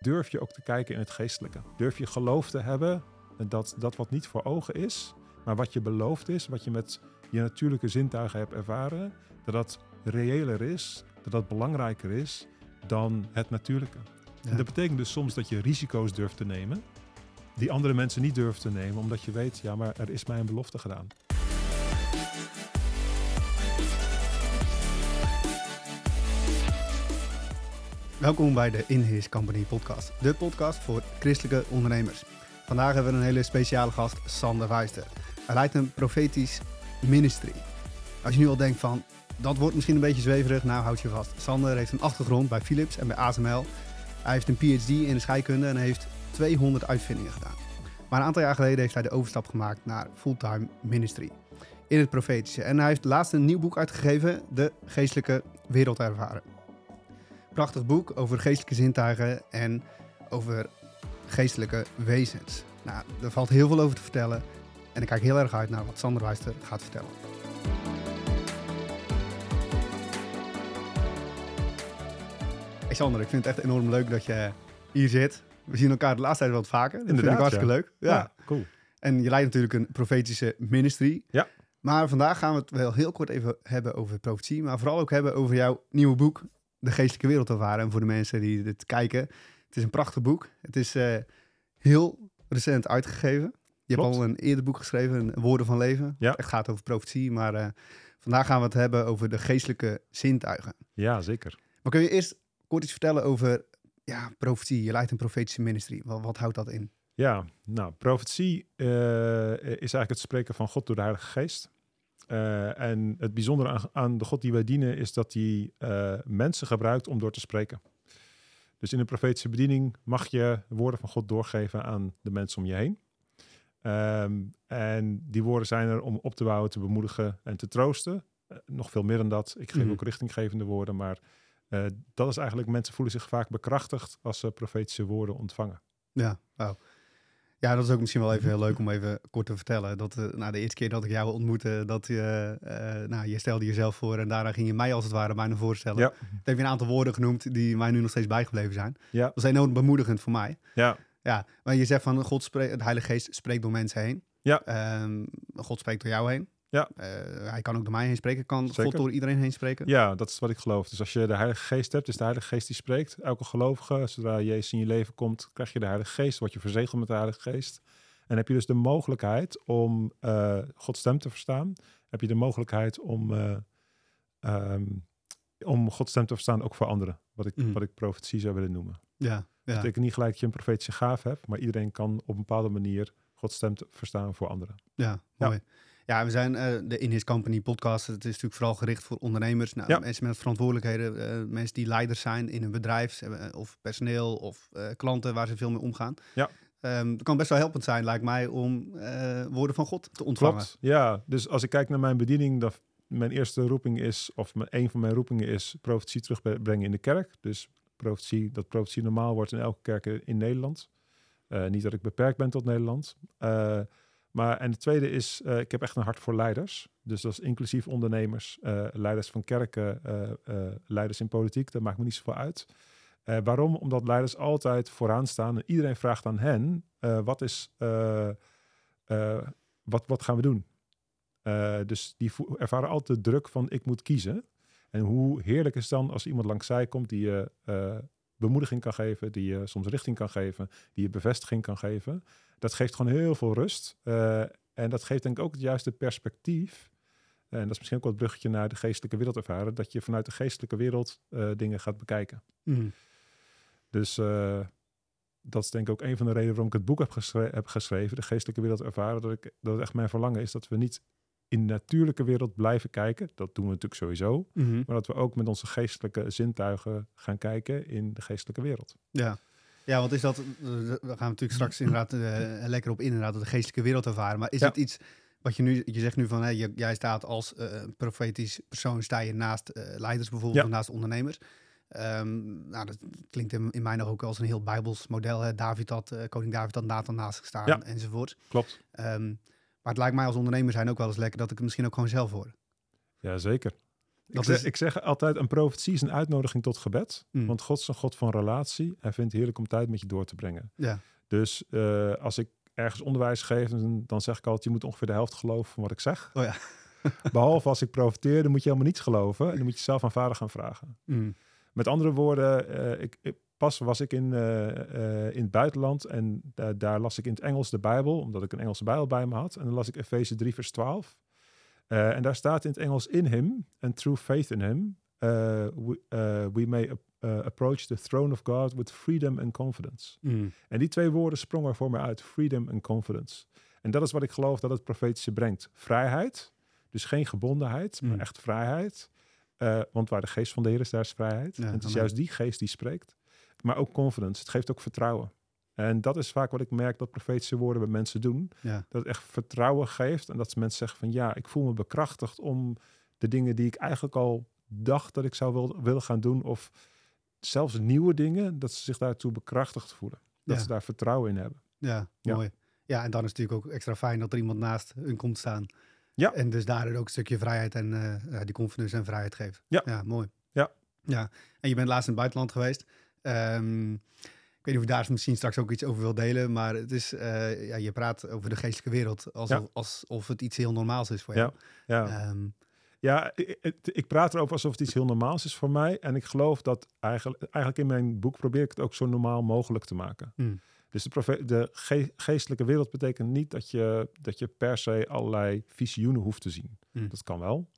durf je ook te kijken in het geestelijke. Durf je geloof te hebben dat dat wat niet voor ogen is, maar wat je beloofd is, wat je met je natuurlijke zintuigen hebt ervaren, dat dat reëler is, dat dat belangrijker is dan het natuurlijke. Ja. En dat betekent dus soms dat je risico's durft te nemen, die andere mensen niet durven te nemen, omdat je weet, ja, maar er is mij een belofte gedaan. Welkom bij de In His Company podcast, de podcast voor christelijke ondernemers. Vandaag hebben we een hele speciale gast, Sander Wijster. Hij leidt een profetisch ministry. Als je nu al denkt van, dat wordt misschien een beetje zweverig, nou houd je vast. Sander heeft een achtergrond bij Philips en bij ASML. Hij heeft een PhD in de scheikunde en heeft 200 uitvindingen gedaan. Maar een aantal jaar geleden heeft hij de overstap gemaakt naar fulltime ministry in het profetische. En hij heeft laatst een nieuw boek uitgegeven, De Geestelijke Wereld Ervaren. Prachtig boek over geestelijke zintuigen en over geestelijke wezens. Nou, er valt heel veel over te vertellen. En ik kijk heel erg uit naar wat Sander Wijster gaat vertellen. Hey Sander, ik vind het echt enorm leuk dat je hier zit. We zien elkaar de laatste tijd wat vaker. Dat vind ik Inderdaad, hartstikke leuk. Ja. cool. En je leidt natuurlijk een profetische ministry. Ja. Maar vandaag gaan we het wel heel kort even hebben over profetie. Maar vooral ook hebben over jouw nieuwe boek, De Geestelijke Wereld ervaren. En voor de mensen die dit kijken. Het is een prachtig boek. Het is eh, heel recent uitgegeven. Je Klopt. hebt al een eerder boek geschreven, Woorden van Leven. Ja. Het gaat over profetie. Maar eh, vandaag gaan we het hebben over de geestelijke zintuigen. Ja, zeker. Maar kun je eerst kort iets vertellen over ja, profetie? Je leidt een profetische ministry. Wat, wat houdt dat in? Ja, nou, profetie eh, is eigenlijk het spreken van God door de Heilige Geest. Eh, en het bijzondere aan, aan de God die wij dienen is dat hij eh, mensen gebruikt om door te spreken. Dus in een profetische bediening mag je woorden van God doorgeven aan de mensen om je heen. Ehm, en die woorden zijn er om op te bouwen, te bemoedigen en te troosten. Eh, nog veel meer dan dat. Ik geef Mhm. ook richtinggevende woorden, maar dat is eigenlijk, mensen voelen zich vaak bekrachtigd als ze profetische woorden ontvangen. Ja, wauw. Ja, dat is ook misschien wel even heel leuk om even kort te vertellen. Dat uh, nou, de eerste keer dat ik jou ontmoette, dat je, uh, nou, je stelde jezelf voor en daarna ging je mij als het ware bijna voorstellen. Ja. Heb je een aantal woorden genoemd die mij nu nog steeds bijgebleven zijn. Ja. Dat is enorm bemoedigend voor mij. Ja, Ja, maar je zegt van God spreekt, de Heilige Geest spreekt door mensen heen. Ja. Ehm, God spreekt door jou heen. Ja. Eh, hij kan ook door mij heen spreken. Kan Zeker. God door iedereen heen spreken? Ja, dat is wat ik geloof. Dus als je de Heilige Geest hebt, is de Heilige Geest die spreekt. Elke gelovige, zodra Jezus in je leven komt, krijg je de Heilige Geest, word je verzegeld met de Heilige Geest. En heb je dus de mogelijkheid om uh, Gods stem te verstaan. Heb je de mogelijkheid om, uh, um, om Gods stem te verstaan ook voor anderen. Wat ik, Mm. wat ik profetie zou willen noemen. Ja, Dat betekent niet gelijk dat je een profetische gave hebt, maar iedereen kan op een bepaalde manier Gods stem te verstaan voor anderen. Ja, Ja. mooi. Ja, we zijn uh, de In His Company podcast. Het is natuurlijk vooral gericht voor ondernemers. Nou, Ja. Mensen met verantwoordelijkheden, uh, mensen die leiders zijn in een bedrijf, uh, of personeel of uh, klanten waar ze veel mee omgaan. Ja. Um, het kan best wel helpend zijn, lijkt mij, om woorden van God te ontvangen. Klopt, ja. Dus als ik kijk naar mijn bediening, dat mijn eerste roeping is, of mijn, een van mijn roepingen is profetie terugbrengen in de kerk. Dus profetie, dat profetie normaal wordt in elke kerk in Nederland. Niet dat ik beperkt ben tot Nederland. Maar en de tweede is, uh, ik heb echt een hart voor leiders. Dus dat is inclusief ondernemers, uh, leiders van kerken, uh, leiders in politiek. Dat maakt me niet zoveel uit. Waarom? Omdat leiders altijd vooraan staan en iedereen vraagt aan hen: wat, is, wat, wat gaan we doen? dus die ervaren altijd de druk van: ik moet kiezen. En hoe heerlijk is het dan als iemand langs zij komt die je bemoediging kan geven, die je soms richting kan geven, die je bevestiging kan geven. Dat geeft gewoon heel veel rust. en dat geeft denk ik ook het juiste perspectief. En dat is misschien ook wat bruggetje naar de geestelijke wereld ervaren. Dat je vanuit de geestelijke wereld dingen gaat bekijken. Mm. Dus uh, dat is denk ik ook een van de redenen waarom ik het boek heb, geschre heb geschreven, De Geestelijke Wereld Ervaren. Dat, ik, dat het echt mijn verlangen is dat we niet in de natuurlijke wereld blijven kijken. Dat doen we natuurlijk sowieso. Mm -hmm. Maar dat we ook met onze geestelijke zintuigen gaan kijken in de geestelijke wereld. Ja. Ja, want is dat, we gaan natuurlijk straks inderdaad uh, lekker op in, inderdaad, de geestelijke wereld ervaren. Maar is Ja. het iets wat je nu, je zegt nu van, hé, je- jij staat als eh, profetisch persoon, sta je naast eh, leiders bijvoorbeeld, Ja. of naast ondernemers. Ehm, nou, dat klinkt in, in mij nog ook als een heel bijbels model. Hè? David had, eh, koning David had Nathan naast gestaan Ja. enzovoort. Klopt. Ehm, maar het lijkt mij als ondernemer zijn ook wel eens lekker dat ik het misschien ook gewoon zelf hoor. Ja, zeker. Ik zeg, is- ik zeg altijd, een profetie is een uitnodiging tot gebed. Mm. Want God is een God van relatie. Hij vindt het heerlijk om tijd met je door te brengen. Ja. Dus eh, als ik ergens onderwijs geef, dan, zeg ik altijd, je moet ongeveer de helft geloven van wat ik zeg. Oh ja. Behalve als ik profiteer, dan moet je helemaal niets geloven. En dan moet je zelf aan vader gaan vragen. Mm. Met andere woorden, eh, ik, ik- pas was ik in, eh, in het buitenland en da- daar las ik in het Engels de Bijbel, omdat ik een Engelse Bijbel bij me had. En dan las ik Efeze 3, vers 12. Eh, en daar staat in het Engels: In him and through faith in him, eh, we, eh, we may ap- approach the throne of God with freedom and confidence. Mm. En die twee woorden sprongen voor mij uit: freedom and confidence. En dat is wat ik geloof dat het profetische brengt: vrijheid, dus geen gebondenheid, maar Mm. echt vrijheid. Want waar de geest van de Heer is, daar is vrijheid. Ja, en het is juist die geest die spreekt. Maar ook confidence. Het geeft ook vertrouwen. En dat is vaak wat ik merk dat profetische woorden bij mensen doen. Ja. Dat het echt vertrouwen geeft. En dat mensen zeggen van ja, ik voel me bekrachtigd om de dingen die ik eigenlijk al dacht dat ik zou wil, willen gaan doen. Of zelfs nieuwe dingen, dat ze zich daartoe bekrachtigd voelen. Dat Ja. ze daar vertrouwen in hebben. Ja, Ja. mooi. Ja, en dan is het natuurlijk ook extra fijn dat er iemand naast hun komt staan. Ja. En dus daardoor ook een stukje vrijheid en eh, ja, die confidence en vrijheid geeft. Ja. Ja, mooi. Ja. Ja, en je bent laatst in het buitenland geweest. Ik weet niet of je daar misschien straks ook iets over wil delen, maar het is, eh, ja, je praat over de geestelijke wereld alsof, Ja. alsof het iets heel normaals is voor jou. Ja. Ehm, Ja, ik, het- ik praat erover alsof het iets heel normaals is voor mij. En ik geloof dat eigenlijk, eigenlijk in mijn boek probeer ik het ook zo normaal mogelijk te maken. Hmm. Dus de, de ge- geestelijke wereld betekent niet dat je, dat je per se allerlei visioenen hoeft te zien. Hmm. Dat kan wel.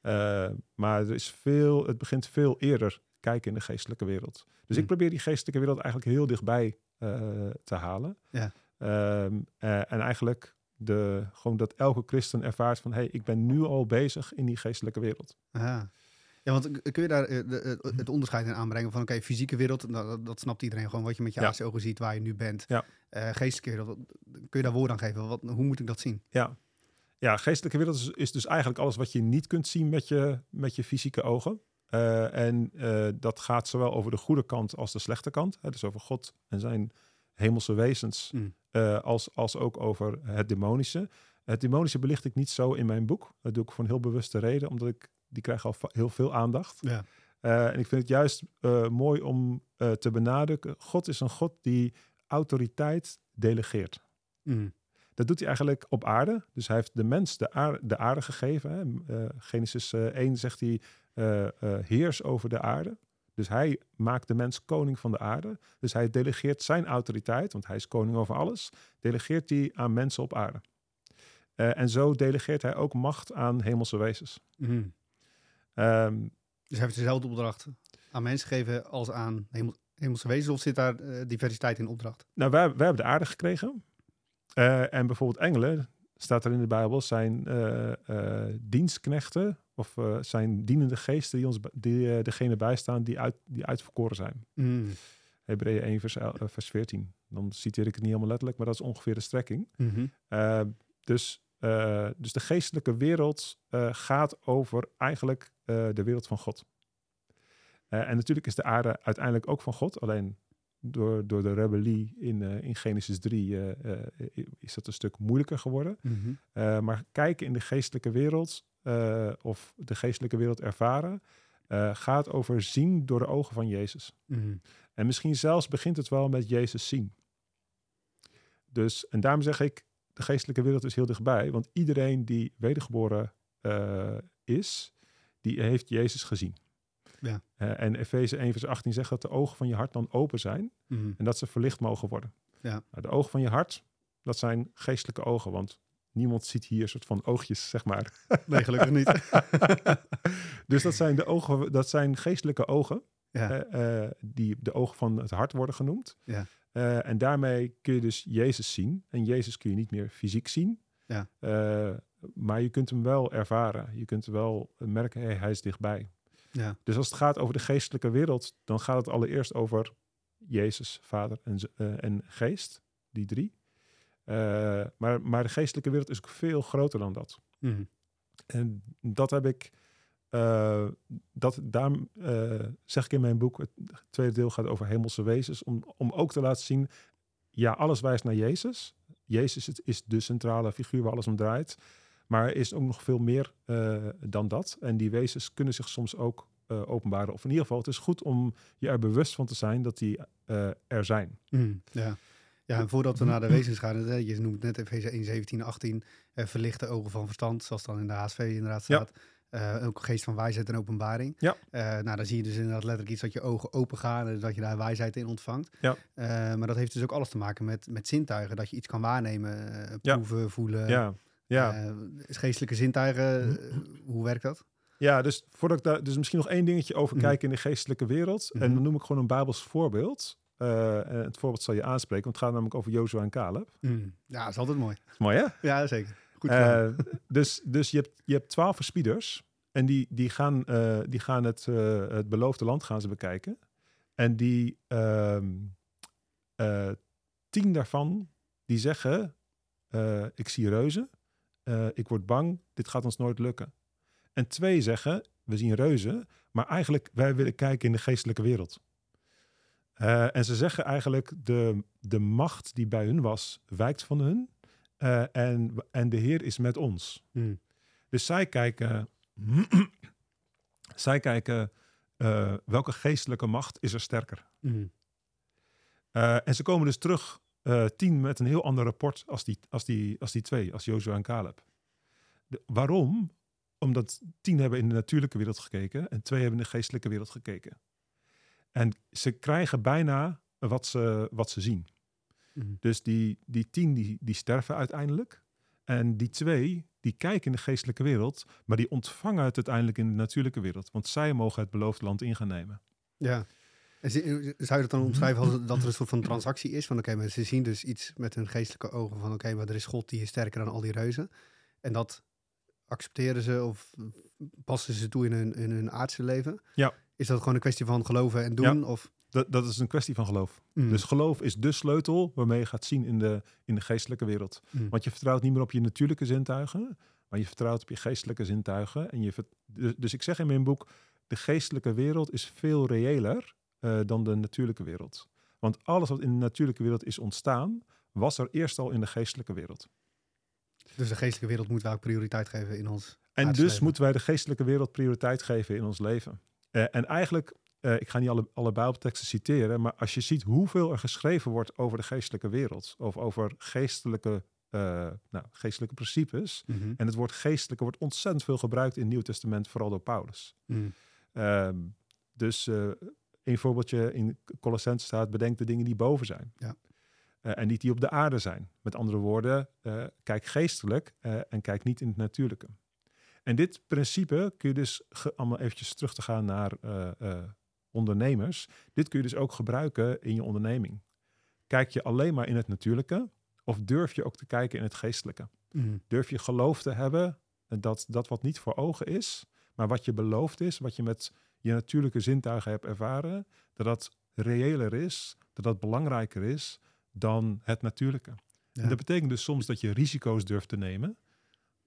Eh, maar er is veel, het begint veel eerder kijken in de geestelijke wereld. Dus ik Hmm. probeer die geestelijke wereld eigenlijk heel dichtbij eh, te halen. Ja. Ehm, eh, en eigenlijk de, gewoon dat elke christen ervaart van... hé, hey, ik ben nu al bezig in die geestelijke wereld. aha. Ja, want kun je daar eh, het onderscheid in aanbrengen van, oké, fysieke wereld, dat, dat snapt iedereen gewoon, wat je met je Ja. ogen ziet, waar je nu bent. Ja. Geestelijke wereld, kun je daar woord aan geven? Wat, hoe moet ik dat zien? Ja, ja geestelijke wereld is, is dus eigenlijk alles wat je niet kunt zien met je, met je fysieke ogen. Eh, en eh, dat gaat zowel over de goede kant als de slechte kant. Hè, dus over God en zijn hemelse wezens, Mm. eh, als, als ook over het demonische. Het demonische belicht ik niet zo in mijn boek. Dat doe ik voor een heel bewuste reden, omdat ik die krijg al heel veel aandacht. Ja. En ik vind het juist mooi om te benadrukken. God is een God die autoriteit delegeert. Mm. Dat doet hij eigenlijk op aarde. Dus hij heeft de mens de aarde, de aarde gegeven. Hè. Genesis eh, 1 zegt hij, eh, eh, heers over de aarde. Dus hij maakt de mens koning van de aarde. Dus hij delegeert zijn autoriteit, want hij is koning over alles, delegeert hij aan mensen op aarde. Eh, en zo delegeert hij ook macht aan hemelse wezens. Mhm. Ehm, Dus hij heeft dezelfde opdracht aan mensen gegeven als aan hemel, hemelse wezens, of zit daar diversiteit in opdracht? Nou, wij, wij hebben de aarde gekregen. En bijvoorbeeld engelen, staat er in de Bijbel, zijn dienstknechten of eh, zijn dienende geesten die ons die, eh, degene bijstaan die, uit, die uitverkoren zijn. Mm. Hebreeën 1 vers, eh, vers 14. Dan citeer ik het niet helemaal letterlijk, maar dat is ongeveer de strekking. Mhm. Dus, dus de geestelijke wereld gaat over eigenlijk de wereld van God. En natuurlijk is de aarde uiteindelijk ook van God, alleen door, door de rebellie in, in Genesis 3 eh, eh, is dat een stuk moeilijker geworden. Mhm. Maar kijken in de geestelijke wereld eh, of de geestelijke wereld ervaren, eh, gaat over zien door de ogen van Jezus. Mhm. En misschien zelfs begint het wel met Jezus zien. Dus, en daarom zeg ik, de geestelijke wereld is heel dichtbij. Want iedereen die wedergeboren eh, is, die heeft Jezus gezien. Ja. En Efeze 1 vers 18 zegt dat de ogen van je hart dan open zijn. Mhm. En dat ze verlicht mogen worden. Ja. Nou, de ogen van je hart, dat zijn geestelijke ogen. Want niemand ziet hier een soort van oogjes, zeg maar. Nee, gelukkig niet. dus dat zijn, de ogen, dat zijn geestelijke ogen. Ja. eh, die de ogen van het hart worden genoemd. Ja. Eh, en daarmee kun je dus Jezus zien. En Jezus kun je niet meer fysiek zien. Ja. Eh, maar je kunt hem wel ervaren. Je kunt wel merken, hey, hij is dichtbij. ja. Dus als het gaat over de geestelijke wereld, dan gaat het allereerst over Jezus, Vader en, en Geest, die drie. Eh, maar, maar de geestelijke wereld is ook veel groter dan dat. Mhm. En dat heb ik, eh, dat, daarom eh, zeg ik in mijn boek, het tweede deel gaat over hemelse wezens, om, om ook te laten zien, ja, alles wijst naar Jezus. Jezus is- de centrale figuur waar alles om draait. Maar er is ook nog veel meer dan dat. En die wezens kunnen zich soms ook openbaren. Of in ieder geval, het is goed om je er bewust van te zijn dat die er zijn. Mm, ja. Ja, en voordat we naar de wezens gaan, eh, je noemt net Efeze 1, 17, 18, eh, verlichte ogen van verstand, zoals dan in de HSV inderdaad Ja. staat. Eh, ook geest van wijsheid en openbaring. Ja. Eh, nou, dan zie je dus inderdaad letterlijk iets dat je ogen open gaan en dat je daar wijsheid in ontvangt. Ja. Maar dat heeft dus ook alles te maken met, met zintuigen, dat je iets kan waarnemen, Ja. proeven, voelen. ja, ja. Geestelijke zintuigen, eh, hoe werkt dat? ja, dus voordat ik daar, dus misschien nog één dingetje over Mhm. kijken in de geestelijke wereld. En Mhm. dan noem ik gewoon een Bijbels voorbeeld. Eh, het voorbeeld zal je aanspreken, want het gaat namelijk over Jozua en Caleb. Mm. Ja, dat is altijd mooi. Is mooi, hè? Ja, zeker. Goed. Eh, dus dus je, hebt, je hebt twaalf verspieders. En die, die gaan, eh, die gaan het, het beloofde land gaan ze bekijken. En die ehm, eh, tien daarvan, die zeggen... ik zie reuzen, ik word bang, dit gaat ons nooit lukken. En twee zeggen, we zien reuzen, maar eigenlijk wij willen kijken in de geestelijke wereld. Eh, en ze zeggen eigenlijk, de, de macht die bij hun was, wijkt van hun. Eh, en, en de Heer is met ons. Mm. Dus zij kijken, zij kijken eh, welke geestelijke macht is er sterker. Mm. En ze komen dus terug, tien, met een heel ander rapport als die, als die, als die twee, als Jozua en Caleb. De- waarom? Omdat tien hebben in de natuurlijke wereld gekeken en twee hebben in de geestelijke wereld gekeken. En ze krijgen bijna wat ze, wat ze zien. Mm. Dus die, die tien die, die sterven uiteindelijk. En die twee, die kijken in de geestelijke wereld, maar die ontvangen het uiteindelijk in de natuurlijke wereld. Want zij mogen het beloofde land in gaan nemen. Ja. En zou je dat dan omschrijven als dat er een soort van transactie is? Van oké, maar ze zien dus iets met hun geestelijke ogen van oké, maar er is God die is sterker dan al die reuzen. En dat accepteren ze of passen ze toe in hun, in hun aardse leven? Ja. Is dat gewoon een kwestie van geloven en doen? Of, Dat, dat is een kwestie van geloof. Mm. Dus geloof is de sleutel waarmee je gaat zien in de, in de geestelijke wereld. Mm. Want je vertrouwt niet meer op je natuurlijke zintuigen, maar je vertrouwt op je geestelijke zintuigen. En je dus, dus ik zeg in mijn boek, de geestelijke wereld is veel reëler eh, dan de natuurlijke wereld. Want alles wat in de natuurlijke wereld is ontstaan, was er eerst al in de geestelijke wereld. Dus de geestelijke wereld moet wel ook prioriteit geven in ons En dus leven. moeten wij de geestelijke wereld prioriteit geven in ons leven. Eh, en eigenlijk, eh, ik ga niet alle, alle Bijbelteksten citeren, maar als je ziet hoeveel er geschreven wordt over de geestelijke wereld, of over geestelijke, eh, nou, geestelijke principes, Mhm. en het woord geestelijke wordt ontzettend veel gebruikt in het Nieuw Testament, vooral door Paulus. Mm. Ehm, dus een voorbeeldje in Colossense staat, bedenk de dingen die boven zijn. Ja. En niet die op de aarde zijn. Met andere woorden, kijk geestelijk en kijk niet in het natuurlijke. En dit principe kun je dus, allemaal eventjes terug te gaan naar eh, eh, ondernemers, dit kun je dus ook gebruiken in je onderneming. Kijk je alleen maar in het natuurlijke of durf je ook te kijken in het geestelijke? Mm. Durf je geloof te hebben dat dat wat niet voor ogen is, maar wat je beloofd is, wat je met je natuurlijke zintuigen hebt ervaren, dat dat reëler is, dat dat belangrijker is dan het natuurlijke. Ja. En dat betekent dus soms dat je risico's durft te nemen,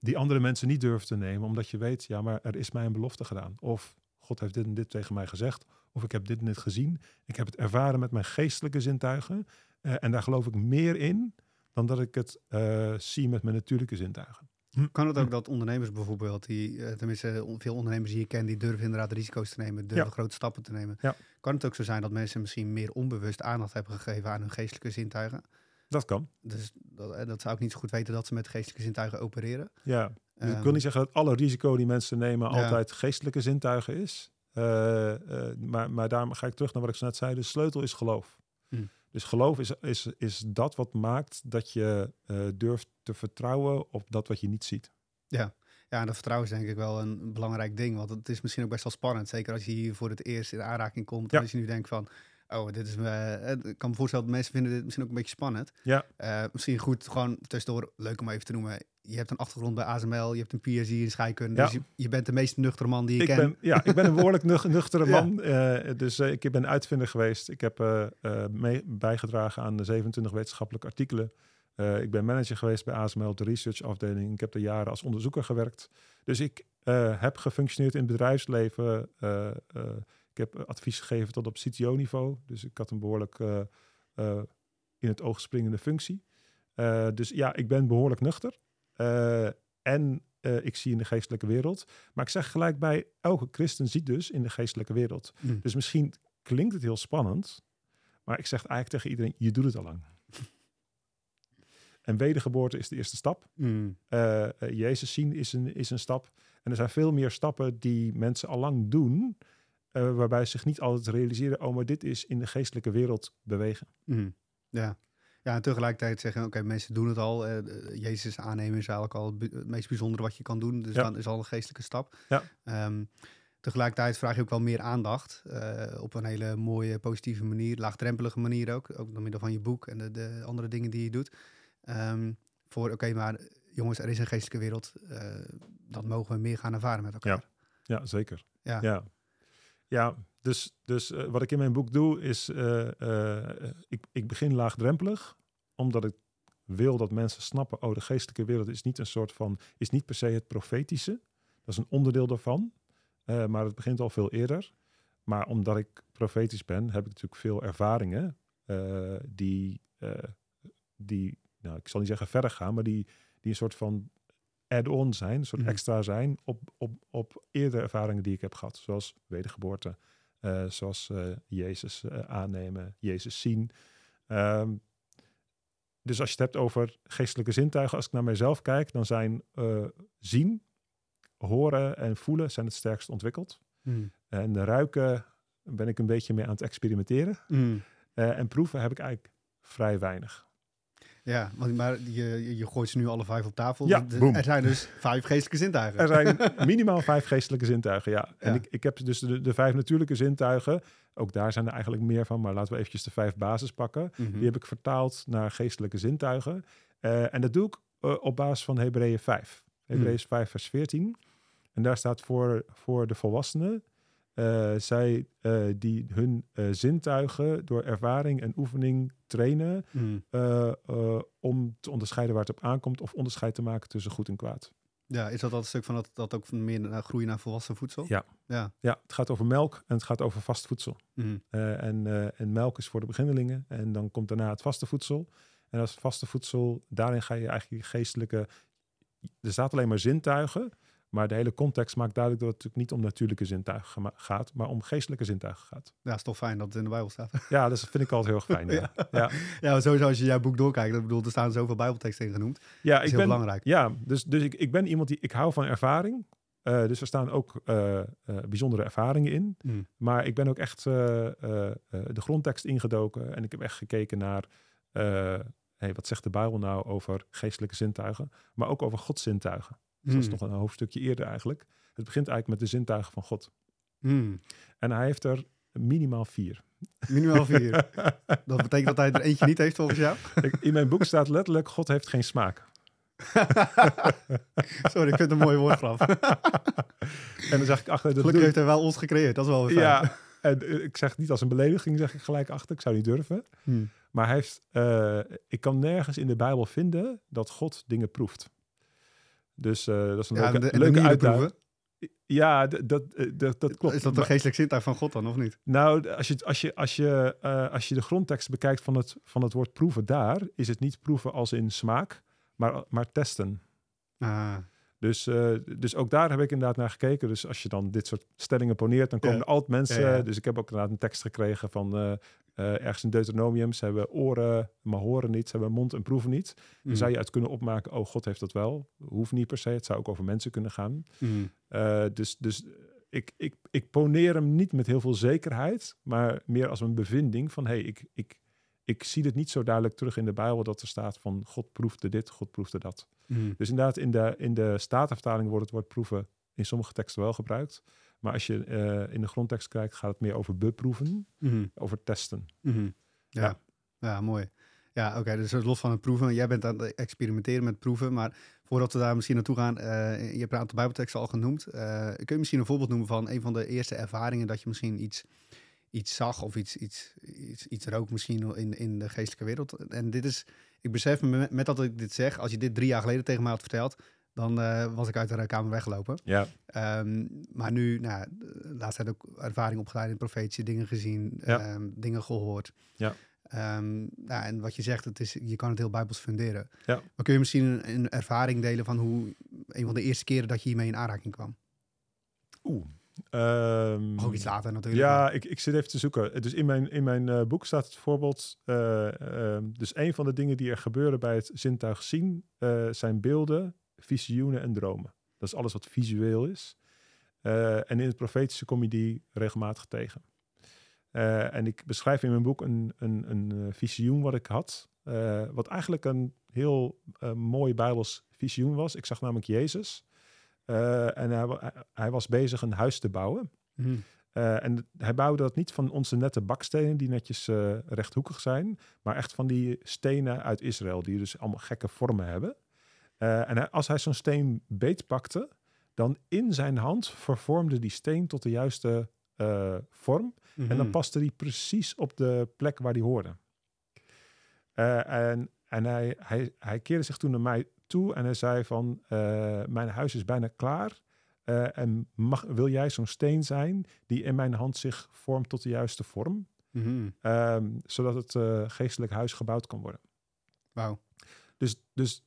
die andere mensen niet durven te nemen, omdat je weet, ja, maar er is mij een belofte gedaan. Of God heeft dit en dit tegen mij gezegd, of ik heb dit en dit gezien. Ik heb het ervaren met mijn geestelijke zintuigen eh, en daar geloof ik meer in dan dat ik het eh, zie met mijn natuurlijke zintuigen. Kan het ook dat ondernemers bijvoorbeeld, die, eh, tenminste veel ondernemers die je kent, die durven inderdaad risico's te nemen, durven Ja. grote stappen te nemen. Ja. Kan het ook zo zijn dat mensen misschien meer onbewust aandacht hebben gegeven aan hun geestelijke zintuigen? Dat kan. Dus dat, eh, dat zou ik niet zo goed weten dat ze met geestelijke zintuigen opereren. Ja, dus ik Ehm, wil niet zeggen dat alle risico die mensen nemen Ja. altijd geestelijke zintuigen is. Eh, eh, maar, maar daarom ga ik terug naar wat ik zo net zei. De sleutel is geloof. Hm. Dus geloof is, is, is dat wat maakt dat je durft te vertrouwen op dat wat je niet ziet. Ja, en dat vertrouwen is denk ik wel een belangrijk ding. Want het is misschien ook best wel spannend. Zeker als je hier voor het eerst in aanraking komt. Ja. En als je nu denkt van, oh, dit is me... eh, Ik kan me voorstellen dat mensen vinden dit misschien ook een beetje spannend. Ja. Eh, misschien goed, gewoon tussendoor, leuk om even te noemen. Je hebt een achtergrond bij ASML, je hebt een PhD in scheikunde. Ja. Dus je, je bent de meest nuchtere man die je Ik kent. ben, ja, ik ben een behoorlijk nuch- nuchtere Ja. man. eh, dus ik ben uitvinder geweest. Ik heb mee, bijgedragen aan de 27 wetenschappelijke artikelen. Ik ben manager geweest bij ASML de research-afdeling. Ik heb er jaren als onderzoeker gewerkt. Dus ik heb gefunctioneerd in het bedrijfsleven. Eh, eh, ik heb advies gegeven tot op CTO-niveau. Dus ik had een behoorlijk eh, eh, in het oog springende functie. Eh, dus ja, ik ben behoorlijk nuchter. Eh, en eh, ik zie in de geestelijke wereld. Maar ik zeg gelijk bij, elke christen ziet dus in de geestelijke wereld. Mm. Dus misschien klinkt het heel spannend, maar ik zeg eigenlijk tegen iedereen, je doet het al lang. en wedergeboorte is de eerste stap. Mm. Eh, eh, Jezus zien is een, is een stap. En er zijn veel meer stappen die mensen al lang doen, eh, waarbij ze zich niet altijd realiseren, oh, maar dit is in de geestelijke wereld bewegen. Mm. Ja. Ja, en tegelijkertijd zeggen, oké, mensen doen het al. eh, Jezus aannemen is eigenlijk al het meest bijzondere wat je kan doen. Dus Ja. dan is al een geestelijke stap. Ja. Ehm, tegelijkertijd vraag je ook wel meer aandacht. eh, op een hele mooie, positieve manier. Laagdrempelige manier ook. Ook door middel van je boek en de, de andere dingen die je doet. Ehm, voor, oké, maar jongens, er is een geestelijke wereld. dat mogen we meer gaan ervaren met elkaar. Ja, zeker. Ja. Ja, ja dus, dus eh, wat ik in mijn boek doe is, eh, eh, ik, ik begin laagdrempelig, omdat ik wil dat mensen snappen, oh, de geestelijke wereld is niet een soort van, is niet per se het profetische. Dat is een onderdeel daarvan, maar het begint al veel eerder. Maar omdat ik profetisch ben, heb ik natuurlijk veel ervaringen die, die, nou, ik zal niet zeggen verder gaan, maar die, die een soort van add-on zijn, een soort Mhm. extra zijn op, op, op eerdere ervaringen die ik heb gehad, zoals wedergeboorte, eh, zoals eh, Jezus eh, aannemen, Jezus zien. Ehm, dus als je het hebt over geestelijke zintuigen, als ik naar mijzelf kijk, dan zijn zien, horen en voelen zijn het sterkst ontwikkeld. Mm. En ruiken ben ik een beetje mee aan het experimenteren. Mm. En proeven heb ik eigenlijk vrij weinig. Ja, maar je, je- gooit ze nu alle vijf op tafel. Ja, De- boom. er zijn dus vijf geestelijke zintuigen. Er zijn minimaal vijf geestelijke zintuigen, ja. En Ja. ik, ik heb dus de, de vijf natuurlijke zintuigen. Ook daar zijn er eigenlijk meer van, maar laten we eventjes de vijf basis pakken. Mhm. Die heb ik vertaald naar geestelijke zintuigen. Eh, en dat doe ik eh, op basis van Hebreeën 5. Hebreeën 5 vers 14. En daar staat voor, voor de volwassenen... eh, zij eh, die hun eh, zintuigen door ervaring en oefening trainen... Mm. eh, eh, om te onderscheiden waar het op aankomt... of onderscheid te maken tussen goed en kwaad. Ja, is dat dat stuk van dat, dat ook van meer naar groeien naar volwassen voedsel? Ja. Ja. Ja, het gaat over melk en het gaat over vast voedsel. Eh, en, en melk is voor de beginnelingen. En dan komt daarna het vaste voedsel. En als vaste voedsel, daarin ga je eigenlijk je geestelijke... Er staat alleen maar zintuigen. Maar de hele context maakt duidelijk dat het natuurlijk niet om natuurlijke zintuigen gaat, maar om geestelijke zintuigen gaat. ja, is toch fijn dat het in de Bijbel staat. Ja, dat vind ik altijd heel erg fijn. Ja, ja. sowieso als je jouw boek doorkijkt, ik bedoel, er staan zoveel Bijbelteksten in genoemd. ja Dat is ik heel ben, belangrijk. Ja, dus, dus ik, ik ben iemand die... Ik hou van ervaring. Eh, dus er staan ook eh, eh, bijzondere ervaringen in. Mhm. Maar ik ben ook echt de grondtekst ingedoken. En ik heb echt gekeken naar... hey, wat zegt de Bijbel nou over geestelijke zintuigen? Maar ook over Gods zintuigen. Dus dat is nog een hoofdstukje eerder eigenlijk. Het begint eigenlijk met de zintuigen van God. Mhm. En hij heeft er minimaal vier. Minimaal vier. dat betekent dat hij er eentje niet heeft volgens jou? In mijn boek staat letterlijk, God heeft geen smaak. Sorry, ik vind het een mooie woordgrap. En dan zeg ik achter... Gelukkig doe heeft hij wel ons gecreëerd, dat is wel weer fijn. Ja, en eh, ik zeg het niet als een belediging, zeg ik gelijk achter. Ik zou niet durven. Mhm. Maar hij heeft, eh, ik kan nergens in de Bijbel vinden dat God dingen proeft. Dus eh, dat is een Ja, leuke, de, leuke uitdaging. Ja, dat, eh, dat, dat klopt. Is dat een geestelijk zintuig van God dan, of niet? nou, als je, als, je, als, je, eh, als je de grondtekst bekijkt van het, van het woord proeven daar, is het niet proeven als in smaak, maar, maar testen. Ah, Dus, eh, dus ook daar heb ik inderdaad naar gekeken. Dus als je dan dit soort stellingen poneert, dan komen Ja. er altijd mensen. Ja, ja. Dus ik heb ook inderdaad een tekst gekregen van eh, eh, ergens in Deuteronomium. Ze hebben oren, maar horen niet. Ze hebben mond en proeven niet. Dan mhm. zou je uit kunnen opmaken, oh, God heeft dat wel. Hoeft niet per se. Het zou ook over mensen kunnen gaan. Mhm. Dus dus ik, ik, ik poneer hem niet met heel veel zekerheid, maar meer als een bevinding van, hey, ik, ik, ik zie het niet zo duidelijk terug in de Bijbel dat er staat van God proefde dit, God proefde dat. Mhm. Dus inderdaad, in de, in de Statenvertaling wordt het woord proeven in sommige teksten wel gebruikt. Maar als je eh, in de grondtekst kijkt, gaat het meer over beproeven, Mhm. over testen. Mhm. Ja. Ja. ja, mooi. Ja, oké, dus los van het proeven. Jij bent aan het experimenteren met proeven, maar voordat we daar misschien naartoe gaan, eh, je hebt een aantal bijbelteksten al genoemd. Eh, kun je misschien een voorbeeld noemen van een van de eerste ervaringen dat je misschien iets, iets zag of iets, iets, iets, iets rook misschien in, in de geestelijke wereld? En dit is, ik besef me met, dat ik dit zeg, als je dit drie jaar geleden tegen mij had verteld, dan eh, was ik uit de kamer weggelopen. Ja, Ehm, maar nu, nou, laatst heb ik ook ervaring opgedaan in profetische dingen gezien, Ja. ehm, dingen gehoord. Ja. Ehm, nou, en wat je zegt, het is, je kan het heel bijbels funderen. Ja. Maar kun je misschien een, een ervaring delen van hoe, een van de eerste keren dat je hiermee in aanraking kwam? Oeh. Um, ook iets later natuurlijk. Ja, ik, ik zit even te zoeken. Dus in mijn, in mijn uh, boek staat het voorbeeld. Uh, uh, dus een van de dingen die er gebeuren bij het zintuig zien zijn beelden, visioenen en dromen. Dat is alles wat visueel is. en in het profetische kom je die regelmatig tegen. en ik beschrijf in mijn boek een, een, een visioen wat ik had. wat eigenlijk een heel mooi Bijbels visioen was. Ik zag namelijk Jezus. En hij, hij, was bezig een huis te bouwen. Mm. Uh, en hij bouwde dat niet van onze nette bakstenen die netjes uh, rechthoekig zijn, maar echt van die stenen uit Israël, die dus allemaal gekke vormen hebben. En hij, als hij zo'n steen beetpakte, dan in zijn hand vervormde die steen tot de juiste vorm. Mm -hmm. En dan paste die precies op de plek waar die hoorde. en en hij, hij, hij keerde zich toen naar mij toe en hij zei van, mijn huis is bijna klaar. Uh, en mag, wil jij zo'n steen zijn die in mijn hand zich vormt tot de juiste vorm? Mm -hmm. um, zodat het uh, geestelijk huis gebouwd kan worden. Wauw. Dus, dus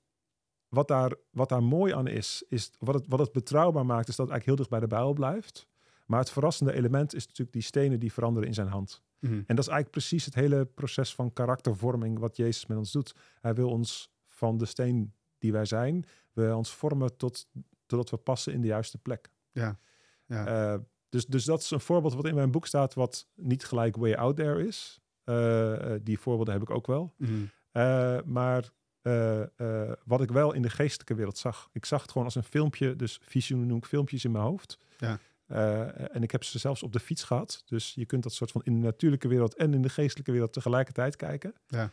wat, daar, wat daar mooi aan is, is wat het, wat het betrouwbaar maakt, is dat het eigenlijk heel dicht bij de Bijbel blijft. Maar het verrassende element is natuurlijk die stenen die veranderen in zijn hand. Mm -hmm. En dat is eigenlijk precies het hele proces van karaktervorming wat Jezus met ons doet. Hij wil ons van de steen die wij zijn, wil ons vormen tot zodat we passen in de juiste plek. Ja. ja. Uh, dus, dus dat is een voorbeeld wat in mijn boek staat, wat niet gelijk way out there is. Uh, die voorbeelden heb ik ook wel. Mm. Uh, maar wat ik wel in de geestelijke wereld zag. Ik zag het gewoon als een filmpje, dus visioenen noem ik filmpjes in mijn hoofd. Ja. en ik heb ze zelfs op de fiets gehad. Dus je kunt dat soort van in de natuurlijke wereld en in de geestelijke wereld tegelijkertijd kijken. Ja.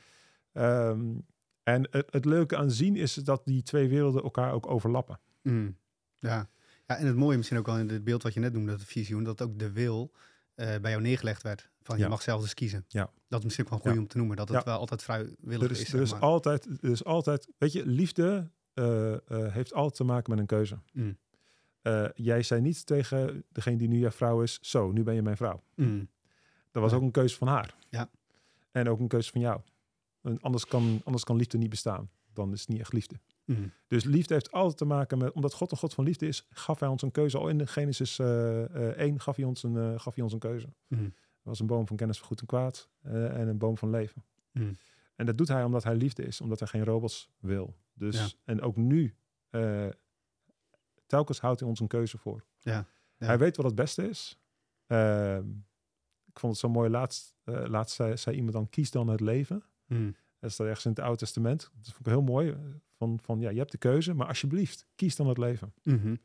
Um, en het, het leuke aan zien is dat die twee werelden elkaar ook overlappen. Mm. Ja. ja, en het mooie misschien ook al in het beeld wat je net noemde, dat visioen, dat ook de wil uh, bij jou neergelegd werd. Van je mag zelf dus kiezen. Ja. Dat is misschien ook wel goed Ja. om te noemen, dat het wel altijd vrijwillig Er is, is. er zeg is maar. altijd, er is altijd, weet je, liefde eh, eh, heeft altijd te maken met een keuze. Mm. Eh, jij zei niet tegen degene die nu jouw vrouw is, zo, nu ben je mijn vrouw. Mm. Dat was ook een keuze van haar. Ja. En ook een keuze van jou. En anders, kan, anders kan liefde niet bestaan. Dan is het niet echt liefde. Mm. Dus liefde heeft altijd te maken met, omdat God een God van liefde is, gaf hij ons een keuze. Al in Genesis eh, eh, 1 gaf hij, ons een, eh, gaf hij ons een keuze. Mm. Er was een boom van kennis van goed en kwaad eh, en een boom van leven. Mm. En dat doet hij omdat hij liefde is, omdat hij geen robots wil. Dus, Ja. En ook nu, eh, telkens houdt hij ons een keuze voor. Ja. Ja. Hij weet wat het beste is. Ehm, ik vond het zo mooi, laatst, eh, laatst zei, zei iemand dan, kies dan het leven. Mm. Dat staat ergens in het Oude Testament. Dat vond ik heel mooi. eh, Van, van ja, je hebt de keuze, maar alsjeblieft, kies dan het leven. Mhm.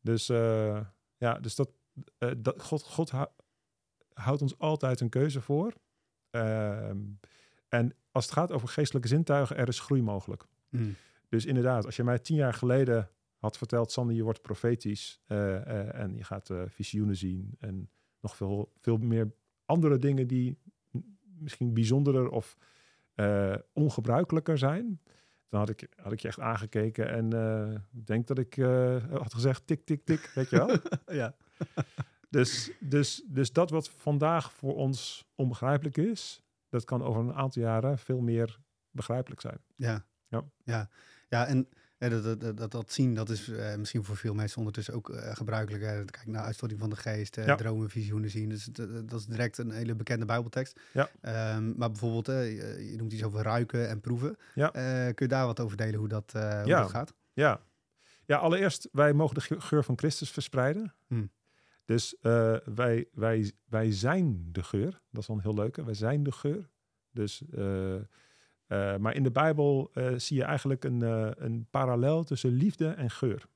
Dus eh, ja, dus dat, eh, dat God, God hou- houdt ons altijd een keuze voor. Ehm, en als het gaat over geestelijke zintuigen, er is groei mogelijk. Mm. Dus inderdaad, als je mij tien jaar geleden had verteld, Sander, je wordt profetisch en je gaat visioenen zien en nog veel, veel meer andere dingen die misschien bijzonderer of eh, ongebruikelijker zijn, dan had ik, had ik je echt aangekeken en eh, denk dat ik eh, had gezegd tik, tik, tik, weet je wel? ja. Dus, dus, dus dat wat vandaag voor ons onbegrijpelijk is, dat kan over een aantal jaren veel meer begrijpelijk zijn. Ja. Ja. Ja, ja en dat, dat, dat, dat, dat zien, dat is eh, misschien voor veel mensen ondertussen ook eh, gebruikelijk. Hè. Kijk naar uitstorting van de geest, Ja. dromen, visioenen zien. Dus dat, dat is direct een hele bekende bijbeltekst. Ja. Ehm, maar bijvoorbeeld, je noemt iets over ruiken en proeven. Ja. Eh, kun je daar wat over delen, hoe dat, hoe dat gaat? Ja. ja, allereerst, wij mogen de ge- geur van Christus verspreiden. Hmm. Dus wij, wij, wij zijn de geur. Dat is dan heel leuk. hè. Wij zijn de geur. Dus, eh, maar in de Bijbel eh, zie je eigenlijk een, eh, een parallel tussen liefde en geur.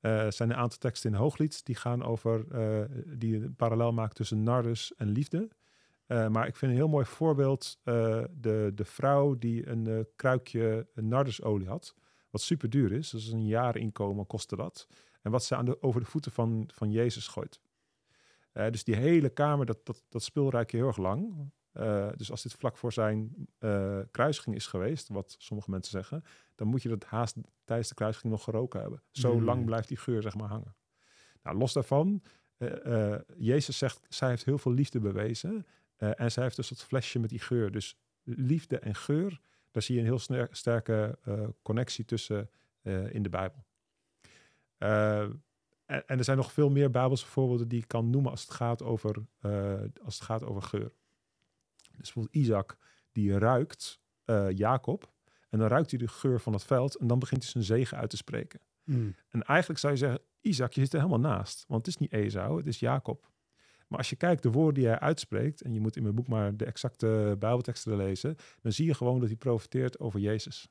Er zijn een aantal teksten in Hooglied die gaan over, die een parallel maken tussen nardus en liefde. Maar ik vind een heel mooi voorbeeld de, de vrouw die een kruikje nardusolie had wat super duur is. Dus een jaar inkomen kostte dat. En wat ze aan de, over de voeten van, van Jezus gooit. Dus die hele kamer, dat, dat, dat spul ruik je heel erg lang. Eh, dus als dit vlak voor zijn eh, kruisiging is geweest, wat sommige mensen zeggen, dan moet je dat haast tijdens de kruisiging nog geroken hebben. Zo Mm. lang blijft die geur zeg maar hangen. Nou, los daarvan, eh, Jezus zegt, zij heeft heel veel liefde bewezen. en zij heeft dus dat flesje met die geur. Dus liefde en geur, daar zie je een heel sterke connectie tussen in de Bijbel. En, en er zijn nog veel meer Bijbelse voorbeelden die ik kan noemen als het gaat over, als het gaat over geur. Dus bijvoorbeeld Isaac, die ruikt eh, Jacob. En dan ruikt hij de geur van het veld en dan begint hij zijn zegen uit te spreken. Mm. En eigenlijk zou je zeggen, Isaac, je zit er helemaal naast. Want het is niet Esau, het is Jacob. Maar als je kijkt de woorden die hij uitspreekt, en je moet in mijn boek maar de exacte Bijbelteksten lezen, dan zie je gewoon dat hij profiteert over Jezus.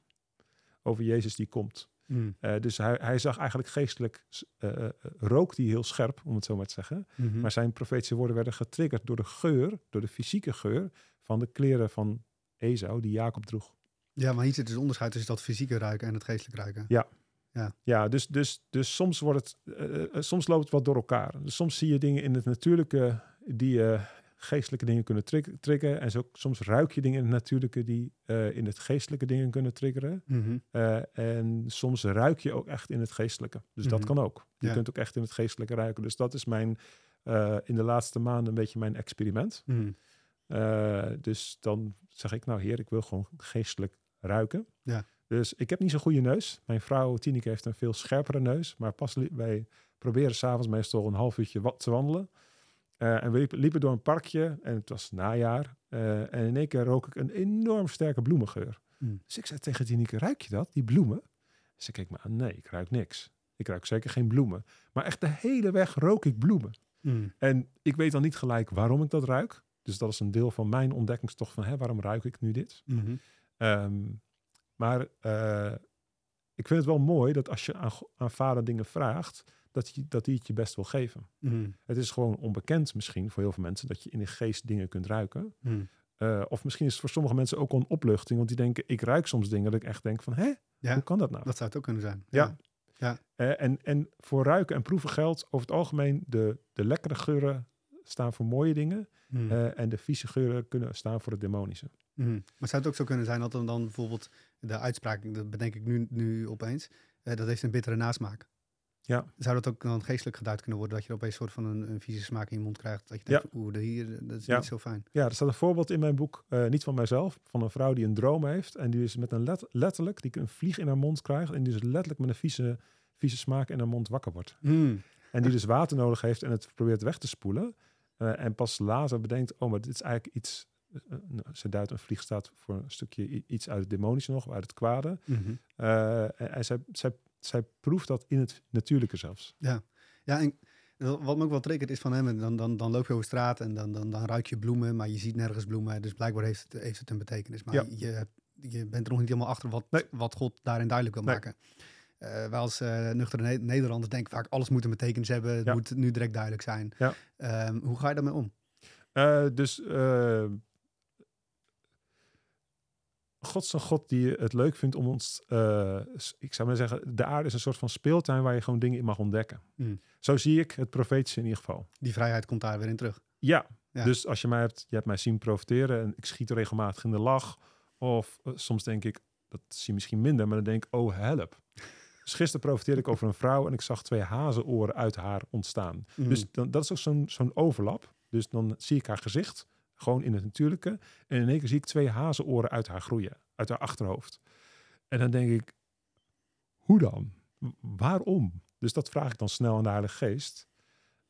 Over Jezus die komt. Mm. Eh, dus hij, hij zag eigenlijk geestelijk, uh, rook die heel scherp, om het zo maar te zeggen. Mhm. Maar zijn profetische woorden werden getriggerd door de geur, door de fysieke geur van de kleren van Esau die Jacob droeg. Ja, maar hier zit dus onderscheid tussen dat fysieke ruiken en het geestelijk ruiken. Ja, dus, dus, dus soms, wordt het, eh, eh, soms loopt het wat door elkaar. Dus soms zie je dingen in het natuurlijke die eh, geestelijke dingen kunnen trig- triggeren. En zo, soms ruik je dingen in het natuurlijke die eh, in het geestelijke dingen kunnen triggeren. Mhm. Eh, en soms ruik je ook echt in het geestelijke. Dus dat Mhm. kan ook. Je Ja. kunt ook echt in het geestelijke ruiken. Dus dat is mijn, eh, in de laatste maanden een beetje mijn experiment. Mhm. Eh, dus dan zeg ik, nou heer, ik wil gewoon geestelijk ruiken. Ja. Dus ik heb niet zo'n goede neus. Mijn vrouw Tineke heeft een veel scherpere neus. Maar pas wij proberen s'avonds meestal een half uurtje wat te wandelen. Eh, en we liepen, door een parkje en het was najaar. Eh, en in één keer rook ik een enorm sterke bloemengeur. Mm. Dus ik zei tegen Tineke, ruik je dat, die bloemen? Ze keek me aan, nee, ik ruik niks. Ik ruik zeker geen bloemen. Maar echt de hele weg rook ik bloemen. Mm. En ik weet dan niet gelijk waarom ik dat ruik. Dus dat is een deel van mijn ontdekkingstocht van hè, waarom ruik ik nu dit? Mhm. Ehm, maar eh, ik vind het wel mooi dat als je aan, aan vader dingen vraagt, dat dat die het je best wil geven. Mhm. Het is gewoon onbekend misschien voor heel veel mensen dat je in de geest dingen kunt ruiken. Mhm. Eh, of misschien is het voor sommige mensen ook een opluchting, want die denken, ik ruik soms dingen dat ik echt denk van, hè, Ja, hoe kan dat nou? dat zou het ook kunnen zijn. Ja. Eh, en, en voor ruiken en proeven geldt over het algemeen, de, de lekkere geuren staan voor mooie dingen Mhm. eh, en de vieze geuren kunnen staan voor het demonische. Mhm. Maar zou het ook zo kunnen zijn dat dan, dan bijvoorbeeld de uitspraak, dat bedenk ik nu, nu opeens, eh, dat heeft een bittere nasmaak. Ja. Zou dat ook dan geestelijk geduid kunnen worden, dat je opeens een soort van een, een vieze smaak in je mond krijgt, dat je Ja. denkt, oeh, de hier, dat is Ja. niet zo fijn. Ja, er staat een voorbeeld in mijn boek, eh, niet van mijzelf, van een vrouw die een droom heeft. En die is met een let- letterlijk, die een vlieg in haar mond krijgt. En die dus letterlijk met een vieze, vieze smaak in haar mond wakker wordt. Mhm. En die dus water nodig heeft en het probeert weg te spoelen. Eh, en pas later bedenkt, oh, maar dit is eigenlijk iets... nou, ze duidt een vlieg staat voor een stukje iets uit het demonische nog, uit het kwade. Mhm. En en zij, zij, zij proeft dat in het natuurlijke zelfs. Ja, en wat me ook wel triggert is van hem, dan, dan, dan loop je over straat en dan, dan, dan ruik je bloemen, maar je ziet nergens bloemen. Dus blijkbaar heeft het, heeft het een betekenis. Maar Ja. je, je bent er nog niet helemaal achter wat, Nee. wat God daarin duidelijk wil Nee. maken. Wij als eh, nuchtere Ne- Nederlanders denken vaak alles moet een betekenis hebben, het Ja. moet nu direct duidelijk zijn. Ja. Ehm, hoe ga je daarmee om? Eh, dus eh, God is een God die het leuk vindt om ons, eh, ik zou maar zeggen, de aarde is een soort van speeltuin waar je gewoon dingen in mag ontdekken. Mm. Zo zie ik het profetische in ieder geval. Die vrijheid komt daar weer in terug. Ja, Ja. dus als je mij hebt, je hebt mij zien profiteren en ik schiet regelmatig in de lach. Of soms denk ik, dat zie je misschien minder, maar dan denk ik, oh help. Dus gisteren profiteerde ik over een vrouw en ik zag twee hazenoren uit haar ontstaan. Mhm. Dus dan, dat is ook zo'n zo'n overlap. Dus dan zie ik haar gezicht, gewoon in het natuurlijke. En in één keer zie ik twee hazenoren uit haar groeien, uit haar achterhoofd. En dan denk ik, hoe dan? Waarom? Dus dat vraag ik dan snel aan de Heilige Geest.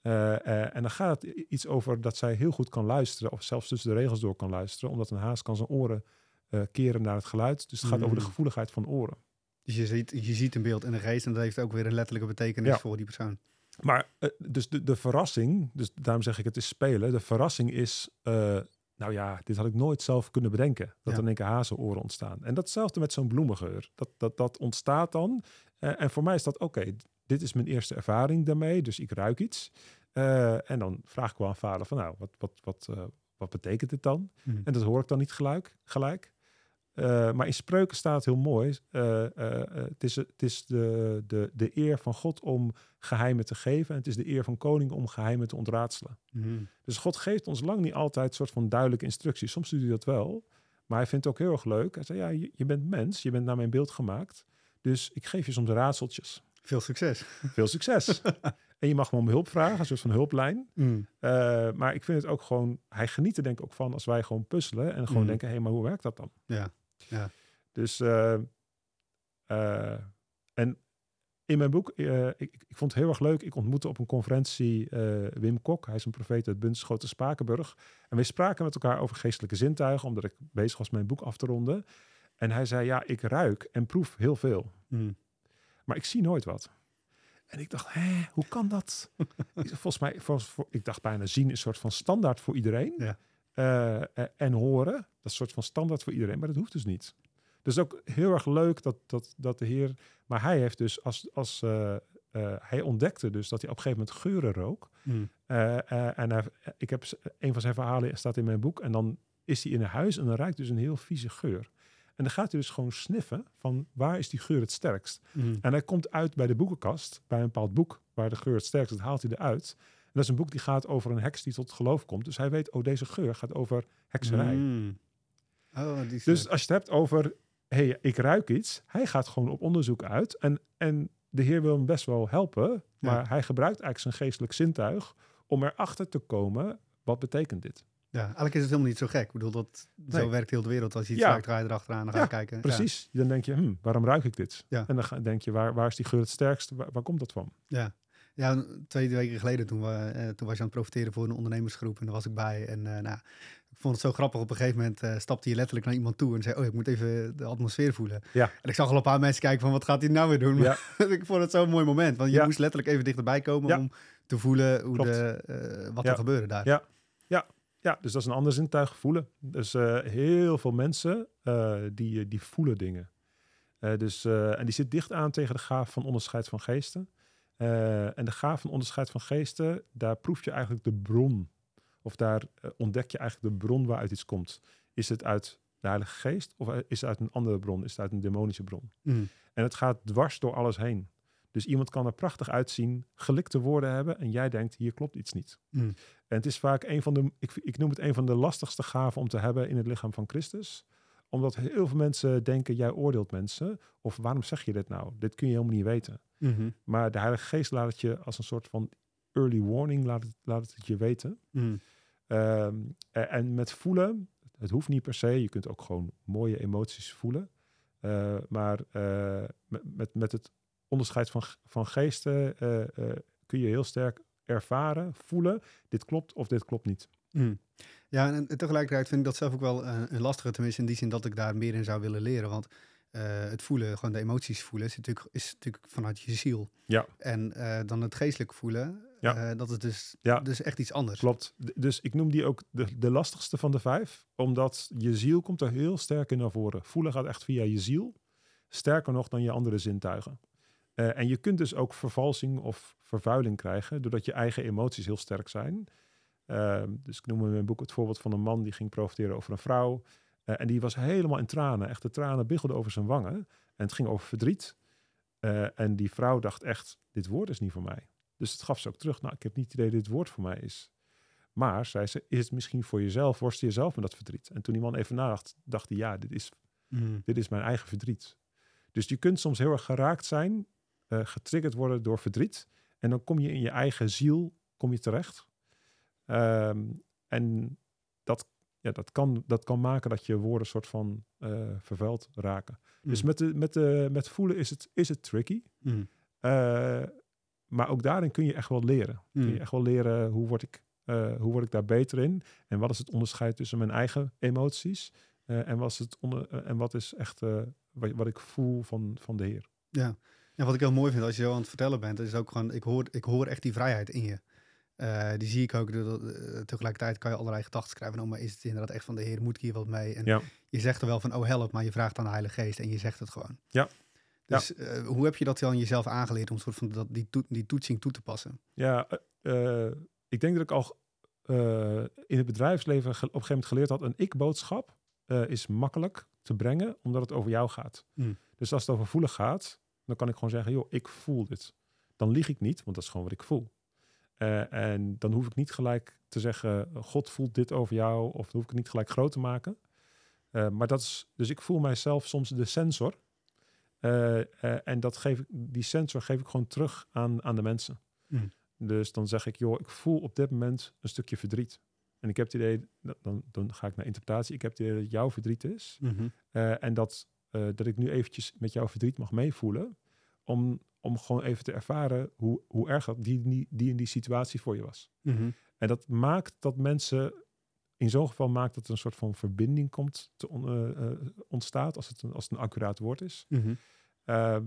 Eh, eh, en dan gaat het iets over dat zij heel goed kan luisteren, of zelfs tussen de regels door kan luisteren, omdat een haas kan zijn oren eh, keren naar het geluid. Dus het gaat over de Mm. gevoeligheid van oren. Dus je ziet, je ziet een beeld in de geest en dat heeft ook weer een letterlijke betekenis Ja. voor die persoon. Maar eh, dus de, de verrassing, dus daarom zeg ik het is spelen. De verrassing is, eh, nou ja, dit had ik nooit zelf kunnen bedenken. Dat Ja. er in één keer hazenoren ontstaan. En datzelfde met zo'n bloemengeur. Dat, dat, dat ontstaat dan. Eh, en voor mij is dat, oké, dit is mijn eerste ervaring daarmee. Dus ik ruik iets. En dan vraag ik wel aan vader van, nou, wat, wat, wat, wat betekent dit dan? Mhm. En dat hoor ik dan niet gelijk. gelijk. Eh, maar in spreuken staat heel mooi. eh, eh, het is, het is de, de, de eer van God om geheimen te geven. En het is de eer van koning om geheimen te ontraadselen. Mhm. Dus God geeft ons lang niet altijd een soort van duidelijke instructies. Soms doet hij dat wel. Maar hij vindt het ook heel erg leuk. Hij zei, ja, je, je bent mens. Je bent naar mijn beeld gemaakt. Dus ik geef je soms raadseltjes. Veel succes. Veel succes. en je mag me om hulp vragen. Een soort van hulplijn. Eh, maar ik vind het ook gewoon... Hij geniet er denk ik ook van als wij gewoon puzzelen. En gewoon Mm. denken, hé, maar hoe werkt dat dan? Ja. Ja. Dus... eh, eh, en in mijn boek, uh, ik, ik, vond het heel erg leuk. Ik ontmoette op een conferentie uh, Wim Kok. Hij is een profeet uit Bunschoten Spakenburg. En we spraken met elkaar over geestelijke zintuigen, omdat ik bezig was mijn boek af te ronden. En hij zei, ja, ik ruik en proef heel veel. Mm. Maar ik zie nooit wat. En ik dacht, hé, hoe kan dat? volgens mij, volgens, voor, ik dacht bijna zien is een soort van standaard voor iedereen. Ja. Uh, en horen, dat is een soort van standaard voor iedereen, maar dat hoeft dus niet. Dus ook heel erg leuk dat, dat, dat de Heer. Maar hij heeft dus als. als uh, uh, hij ontdekte dus dat hij op een gegeven moment geuren rook. Mm. Uh, en hij, ik heb een van zijn verhalen staat in mijn boek. En dan is hij in een huis en dan ruikt dus een heel vieze geur. En dan gaat hij dus gewoon sniffen van waar is die geur het sterkst. Mm. En hij komt uit bij de boekenkast, bij een bepaald boek waar de geur het sterkst is, haalt hij eruit. Dat is een boek die gaat over een heks die tot geloof komt. Dus hij weet, oh, deze geur gaat over hekserij. Mm. Oh, dus als je het hebt over hey, ik ruik iets. Hij gaat gewoon op onderzoek uit. En, en de Heer wil hem best wel helpen. Maar hij gebruikt eigenlijk zijn geestelijk zintuig om erachter te komen, wat betekent dit? Ja, eigenlijk is het helemaal niet zo gek. Ik bedoel, dat, zo werkt heel de wereld. Als je iets ja. ruikt, ga je erachteraan en dan ga je kijken. Precies. Dan denk je, hm, waarom ruik ik dit? Ja. En dan denk je, waar, waar is die geur het sterkst? Waar, waar komt dat van? Ja. Ja, twee weken geleden toen, we, uh, toen was je aan het profiteren voor een ondernemersgroep en daar was ik bij. En uh, nou, ik vond het zo grappig. Op een gegeven moment uh, stapte je letterlijk naar iemand toe en zei: Oh, ik moet even de atmosfeer voelen. Ja. En ik zag al een paar mensen kijken van wat gaat hij nou weer doen. Ja. ik vond het zo'n mooi moment. Want je moest letterlijk even dichterbij komen om te voelen hoe de, wat er gebeurde daar. Ja. ja, ja, dus dat is een ander zintuig voelen. Dus heel veel mensen die, die voelen dingen. dus, en die zit dicht aan tegen de gaaf van onderscheid van geesten. Uh, en de gaaf van onderscheid van geesten, daar proef je eigenlijk de bron. Of daar uh, ontdek je eigenlijk de bron waaruit iets komt. Is het uit de Heilige Geest of is het uit een andere bron? Is het uit een demonische bron? Mm. En het gaat dwars door alles heen. Dus iemand kan er prachtig uitzien, gelikte woorden hebben en jij denkt, hier klopt iets niet. Mm. En het is vaak een van de, ik, ik noem het een van de lastigste gaven om te hebben in het lichaam van Christus omdat heel veel mensen denken, jij oordeelt mensen. Of waarom zeg je dit nou? Dit kun je helemaal niet weten. Mhm. Maar de Heilige Geest laat het je als een soort van early warning, laat het, laat het je weten. Mhm. Ehm, en met voelen, het hoeft niet per se. Je kunt ook gewoon mooie emoties voelen. Uh, maar uh, met, met het onderscheid van, van geesten uh, kun je heel sterk ervaren, voelen, dit klopt of dit klopt niet. Mm. Ja, en, tegelijkertijd vind ik dat zelf ook wel een, een lastige, tenminste in die zin dat ik daar meer in zou willen leren. Want uh, het voelen, gewoon de emoties voelen, is natuurlijk, is natuurlijk vanuit je ziel. Ja. En uh, dan het geestelijk voelen, ja. Dat is dus, ja. dus echt iets anders. Klopt. Dus ik noem die ook de, de lastigste van de vijf, omdat je ziel komt er heel sterk in naar voren. Voelen gaat echt via je ziel, sterker nog dan je andere zintuigen. en je kunt dus ook vervalsing of vervuiling krijgen, doordat je eigen emoties heel sterk zijn. Ehm, dus ik noem in mijn boek het voorbeeld van een man die ging profiteren over een vrouw. Uh, en die was helemaal in tranen. Echt, de tranen biggelden over zijn wangen. En het ging over verdriet. Uh, en die vrouw dacht echt, dit woord is niet voor mij. Dus het gaf ze ook terug. Nou, ik heb niet het idee dat dit woord voor mij is. Maar, zei ze, is het misschien voor jezelf? Worstel jezelf met dat verdriet? En toen die man even nadacht, dacht hij, ja, dit is, mm. dit is mijn eigen verdriet. Dus je kunt soms heel erg geraakt zijn, uh, getriggerd worden door verdriet. En dan kom je in je eigen ziel kom je terecht. Um, en dat, ja, dat, kan, dat kan maken dat je woorden soort van uh, vervuild raken. Dus mm. met, de, met, de, met voelen is het, is het tricky. Mm. Uh, maar ook daarin kun je echt wel leren. Mm. Kun je echt wel leren hoe word, ik, uh, hoe word ik daar beter in? En wat is het onderscheid tussen mijn eigen emoties? en, wat is het onder, en wat is echt wat, wat ik voel van, van de Heer? Ja. ja, wat ik heel mooi vind als je zo aan het vertellen bent, is ook gewoon, ik hoor, ik hoor echt die vrijheid in je. Uh, die zie ik ook. Uh, tegelijkertijd kan je allerlei gedachten schrijven. Oh, maar is het inderdaad echt van de Heer? Moet ik hier wat mee? En je zegt er wel van, oh help, maar je vraagt aan de Heilige Geest en je zegt het gewoon. Ja. Dus ja. Uh, hoe heb je dat dan jezelf aangeleerd om soort van dat, die, to die toetsing toe te passen? Ja, ik denk dat ik al in het bedrijfsleven op een gegeven moment geleerd had: een ik-boodschap is makkelijk te brengen, omdat het over jou gaat. Mm. Dus als het over voelen gaat, dan kan ik gewoon zeggen: joh, ik voel dit. Dan lieg ik niet, want dat is gewoon wat ik voel. Uh, en dan hoef ik niet gelijk te zeggen, God voelt dit over jou, of dan hoef ik het niet gelijk groot te maken. Uh, maar dat is, dus ik voel mijzelf soms de sensor. Uh, en dat geef ik, die sensor geef ik gewoon terug aan, aan de mensen. Mm. Dus dan zeg ik, joh, ik voel op dit moment een stukje verdriet. En ik heb het idee, dan, dan ga ik naar interpretatie, ik heb het idee dat jouw verdriet is. Mm -hmm. en dat, dat ik nu eventjes met jouw verdriet mag meevoelen. Om, om gewoon even te ervaren hoe, hoe erg dat die, die, die in die situatie voor je was. Mhm. En dat maakt dat mensen, in zo'n geval maakt dat er een soort van verbinding komt te on- eh, eh, ontstaat, als het, een, als het een accuraat woord is. Mhm. Uh,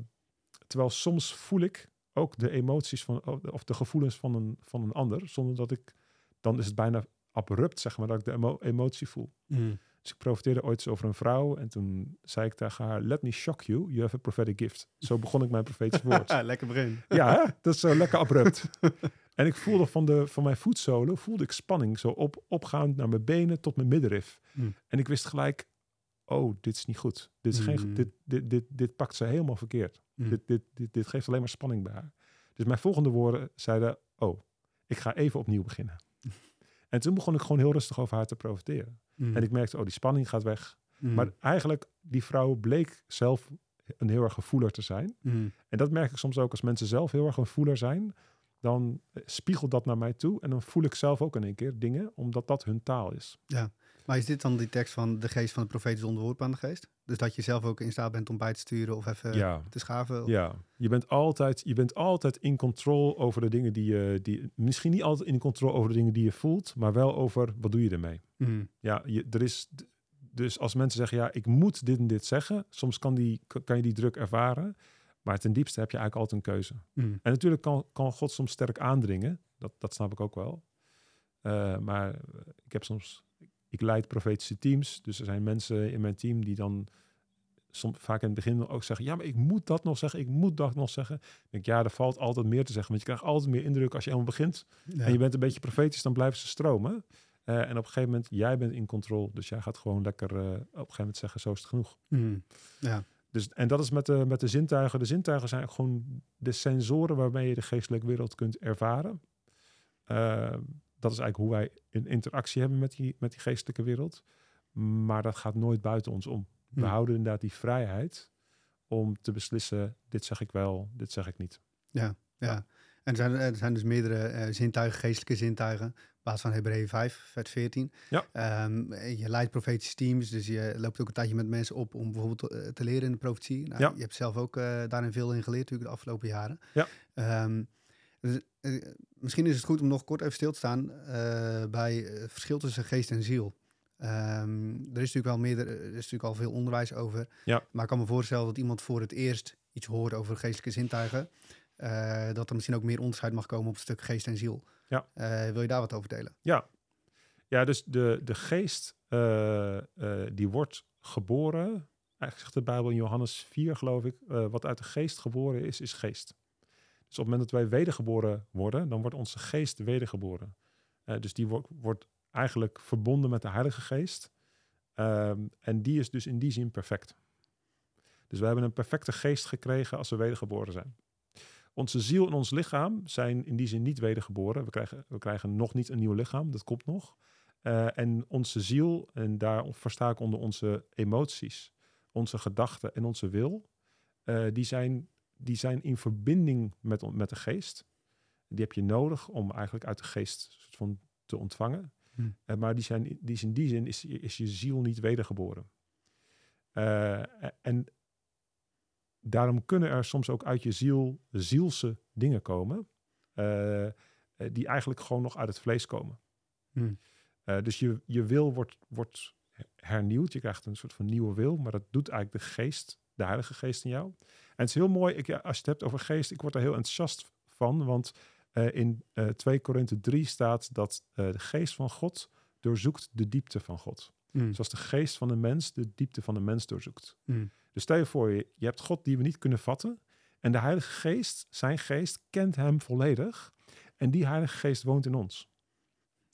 terwijl soms voel ik ook de emoties van, of de gevoelens van een, van een ander, zonder dat ik, dan is het bijna abrupt, zeg maar, dat ik de emo emotie voel. Mhm. Dus ik profiteerde ooit eens over een vrouw en toen zei ik tegen haar, let me shock you, you have a prophetic gift. Zo begon ik mijn profetisch woord. Lekker begin. ja, hè? dat is zo lekker abrupt. en ik voelde van, de, van mijn voetzolen, voelde ik spanning, zo op, opgaand naar mijn benen tot mijn middenrif. Mm. En ik wist gelijk, oh, dit is niet goed. Dit, is geen, Mm. dit, dit, dit, dit pakt ze helemaal verkeerd. Mm. Dit, dit, dit, dit geeft alleen maar spanning bij haar. Dus mijn volgende woorden zeiden, oh, ik ga even opnieuw beginnen. En toen begon ik gewoon heel rustig over haar te profiteren. Mhm. En ik merkte, oh, die spanning gaat weg. Mhm. Maar eigenlijk, die vrouw bleek zelf een heel erg gevoeler te zijn. Mhm. En dat merk ik soms ook als mensen zelf heel erg een voeler zijn. Dan eh, spiegelt dat naar mij toe. En dan voel ik zelf ook in één keer dingen, omdat dat hun taal is. Maar is dit dan die tekst van de geest van de profeet is onderworpen aan de geest? Dus dat je zelf ook in staat bent om bij te sturen of even ja. te schaven? Of- Ja, je bent, altijd, je bent altijd in control over de dingen die je... Die, misschien niet altijd in control over de dingen die je voelt, maar wel over wat doe je ermee. Mhm. Ja, je, er is... Dus als mensen zeggen, ja, ik moet dit en dit zeggen, soms kan, die, kan je die druk ervaren. Maar ten diepste heb je eigenlijk altijd een keuze. Mhm. En natuurlijk kan, kan God soms sterk aandringen. Dat, dat snap ik ook wel. Eh, maar ik heb soms... Ik leid profetische teams. Dus er zijn mensen in mijn team die dan soms vaak in het begin ook zeggen... Ja, maar ik moet dat nog zeggen. Ik moet dat nog zeggen. Ik denk, ja, er valt altijd meer te zeggen. Want je krijgt altijd meer indruk als je helemaal begint. Ja. En je bent een beetje profetisch, dan blijven ze stromen. Eh, en op een gegeven moment, jij bent in controle. Dus jij gaat gewoon lekker eh, op een gegeven moment zeggen, zo is het genoeg. Mhm. Ja. Dus, en dat is met de, met de zintuigen. De zintuigen zijn gewoon de sensoren waarmee je de geestelijke wereld kunt ervaren. Uh, dat is eigenlijk hoe wij een interactie hebben met die, met die geestelijke wereld. Maar dat gaat nooit buiten ons om. We Hmm. houden inderdaad die vrijheid om te beslissen, dit zeg ik wel, dit zeg ik niet. Ja, ja. En er zijn, er zijn dus meerdere eh, zintuigen, geestelijke zintuigen. Op basis van Hebreeën 5, vers 14. Ja. Ehm, je leidt profetische teams, dus je loopt ook een tijdje met mensen op om bijvoorbeeld eh, te leren in de profetie. Nou, Ja. Je hebt zelf ook eh, daarin veel in geleerd natuurlijk de afgelopen jaren. Ja. Ehm, misschien is het goed om nog kort even stil te staan eh, bij het verschil tussen geest en ziel. Ehm, er is natuurlijk wel meerdere, er is natuurlijk al veel onderwijs over. Ja. Maar ik kan me voorstellen dat iemand voor het eerst iets hoort over geestelijke zintuigen. eh, dat er misschien ook meer onderscheid mag komen op het stuk geest en ziel. Ja. Eh, wil je daar wat over delen? Ja, ja dus de, de geest eh, eh, die wordt geboren. Eigenlijk zegt de Bijbel in Johannes 4, geloof ik. eh, wat uit de geest geboren is, is geest. Dus op het moment dat wij wedergeboren worden, dan wordt onze geest wedergeboren. Eh, dus die wordt, eigenlijk verbonden met de Heilige Geest. Ehm, en die is dus in die zin perfect. Dus we hebben een perfecte geest gekregen als we wedergeboren zijn. Onze ziel en ons lichaam zijn in die zin niet wedergeboren. We krijgen, we krijgen nog niet een nieuw lichaam, dat komt nog. Uh, en onze ziel, en daar versta ik onder onze emoties, onze gedachten en onze wil, uh, die, zijn, die zijn in verbinding met, met de geest. Die heb je nodig om eigenlijk uit de geest soort van te ontvangen. Hm. Uh, maar die zijn, die in die zin is, is je ziel niet wedergeboren. Uh, en daarom kunnen er soms ook uit je ziel zielse dingen komen, uh, die eigenlijk gewoon nog uit het vlees komen. Hm. Uh, dus je, je wil wordt, wordt hernieuwd, je krijgt een soort van nieuwe wil, maar dat doet eigenlijk de geest, de Heilige Geest in jou. En het is heel mooi, ik, ja, als je het hebt over geest, ik word er heel enthousiast van, want uh, in 2 Korinthe 3 staat dat de geest van God doorzoekt de diepte van God. Mm. Zoals de geest van de mens de diepte van de mens doorzoekt. Mm. Dus stel je voor, je, je hebt God die we niet kunnen vatten. En de Heilige Geest, zijn geest, kent hem volledig. En die Heilige Geest woont in ons.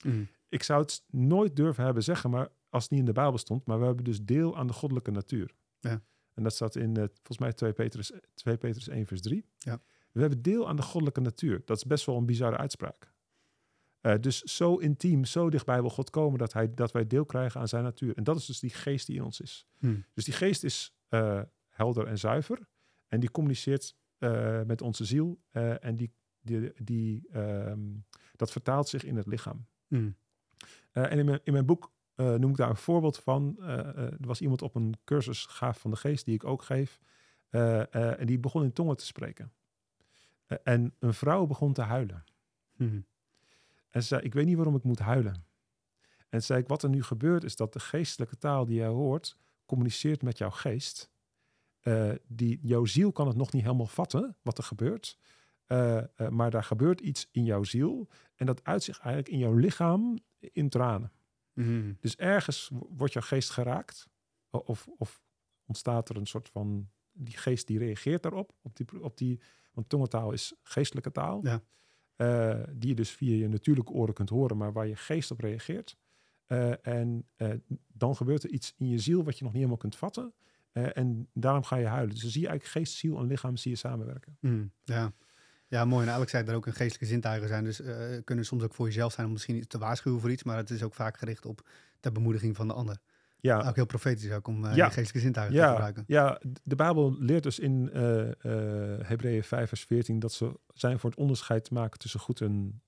Mm. Ik zou het nooit durven hebben zeggen, maar als het niet in de Bijbel stond. Maar we hebben dus deel aan de goddelijke natuur. Ja. En dat staat in, uh, volgens mij 2 Petrus, 2 Petrus 1 vers 3. Ja. We hebben deel aan de goddelijke natuur. Dat is best wel een bizarre uitspraak. Uh, dus zo intiem, zo dichtbij wil God komen dat, hij, dat wij deel krijgen aan zijn natuur. En dat is dus die geest die in ons is. Hmm. Dus die geest is uh, helder en zuiver. En die communiceert uh, met onze ziel. En die, die, die, um, dat vertaalt zich in het lichaam. Hmm. en in mijn, in mijn boek noem ik daar een voorbeeld van. er was iemand op een cursus gaaf van de geest, die ik ook geef. en die begon in tongen te spreken. Eh, en een vrouw begon te huilen. Mhm. En ze zei, ik weet niet waarom ik moet huilen. En zei ik, wat er nu gebeurt is dat de geestelijke taal die jij hoort, communiceert met jouw geest. Eh, die, jouw ziel kan het nog niet helemaal vatten, wat er gebeurt. Eh, eh, maar daar gebeurt iets in jouw ziel. En dat uit zich eigenlijk in jouw lichaam in tranen. Mhm. Dus ergens wordt jouw geest geraakt. Of, of ontstaat er een soort van... Die geest die reageert daarop. Op die, op die, want tongentaal is geestelijke taal. Ja. Eh, die je dus via je natuurlijke oren kunt horen. Maar waar je geest op reageert. Eh, en eh, dan gebeurt er iets in je ziel wat je nog niet helemaal kunt vatten. En daarom ga je huilen. Dus dan zie je eigenlijk geest, ziel en lichaam zie je samenwerken. Mhm. Ja. Ja, mooi. En Alex zei dat er ook een geestelijke zintuigen zijn. Dus eh, kunnen soms ook voor jezelf zijn om misschien te waarschuwen voor iets. Maar het is ook vaak gericht op de bemoediging van de ander. Ja, Ook heel profetisch ook om eh Ja. geestelijke zintuigen te gebruiken. ja, de Bijbel leert dus in eh Hebreeën 5 vers 14 dat ze zijn voor het onderscheid maken tussen goed en,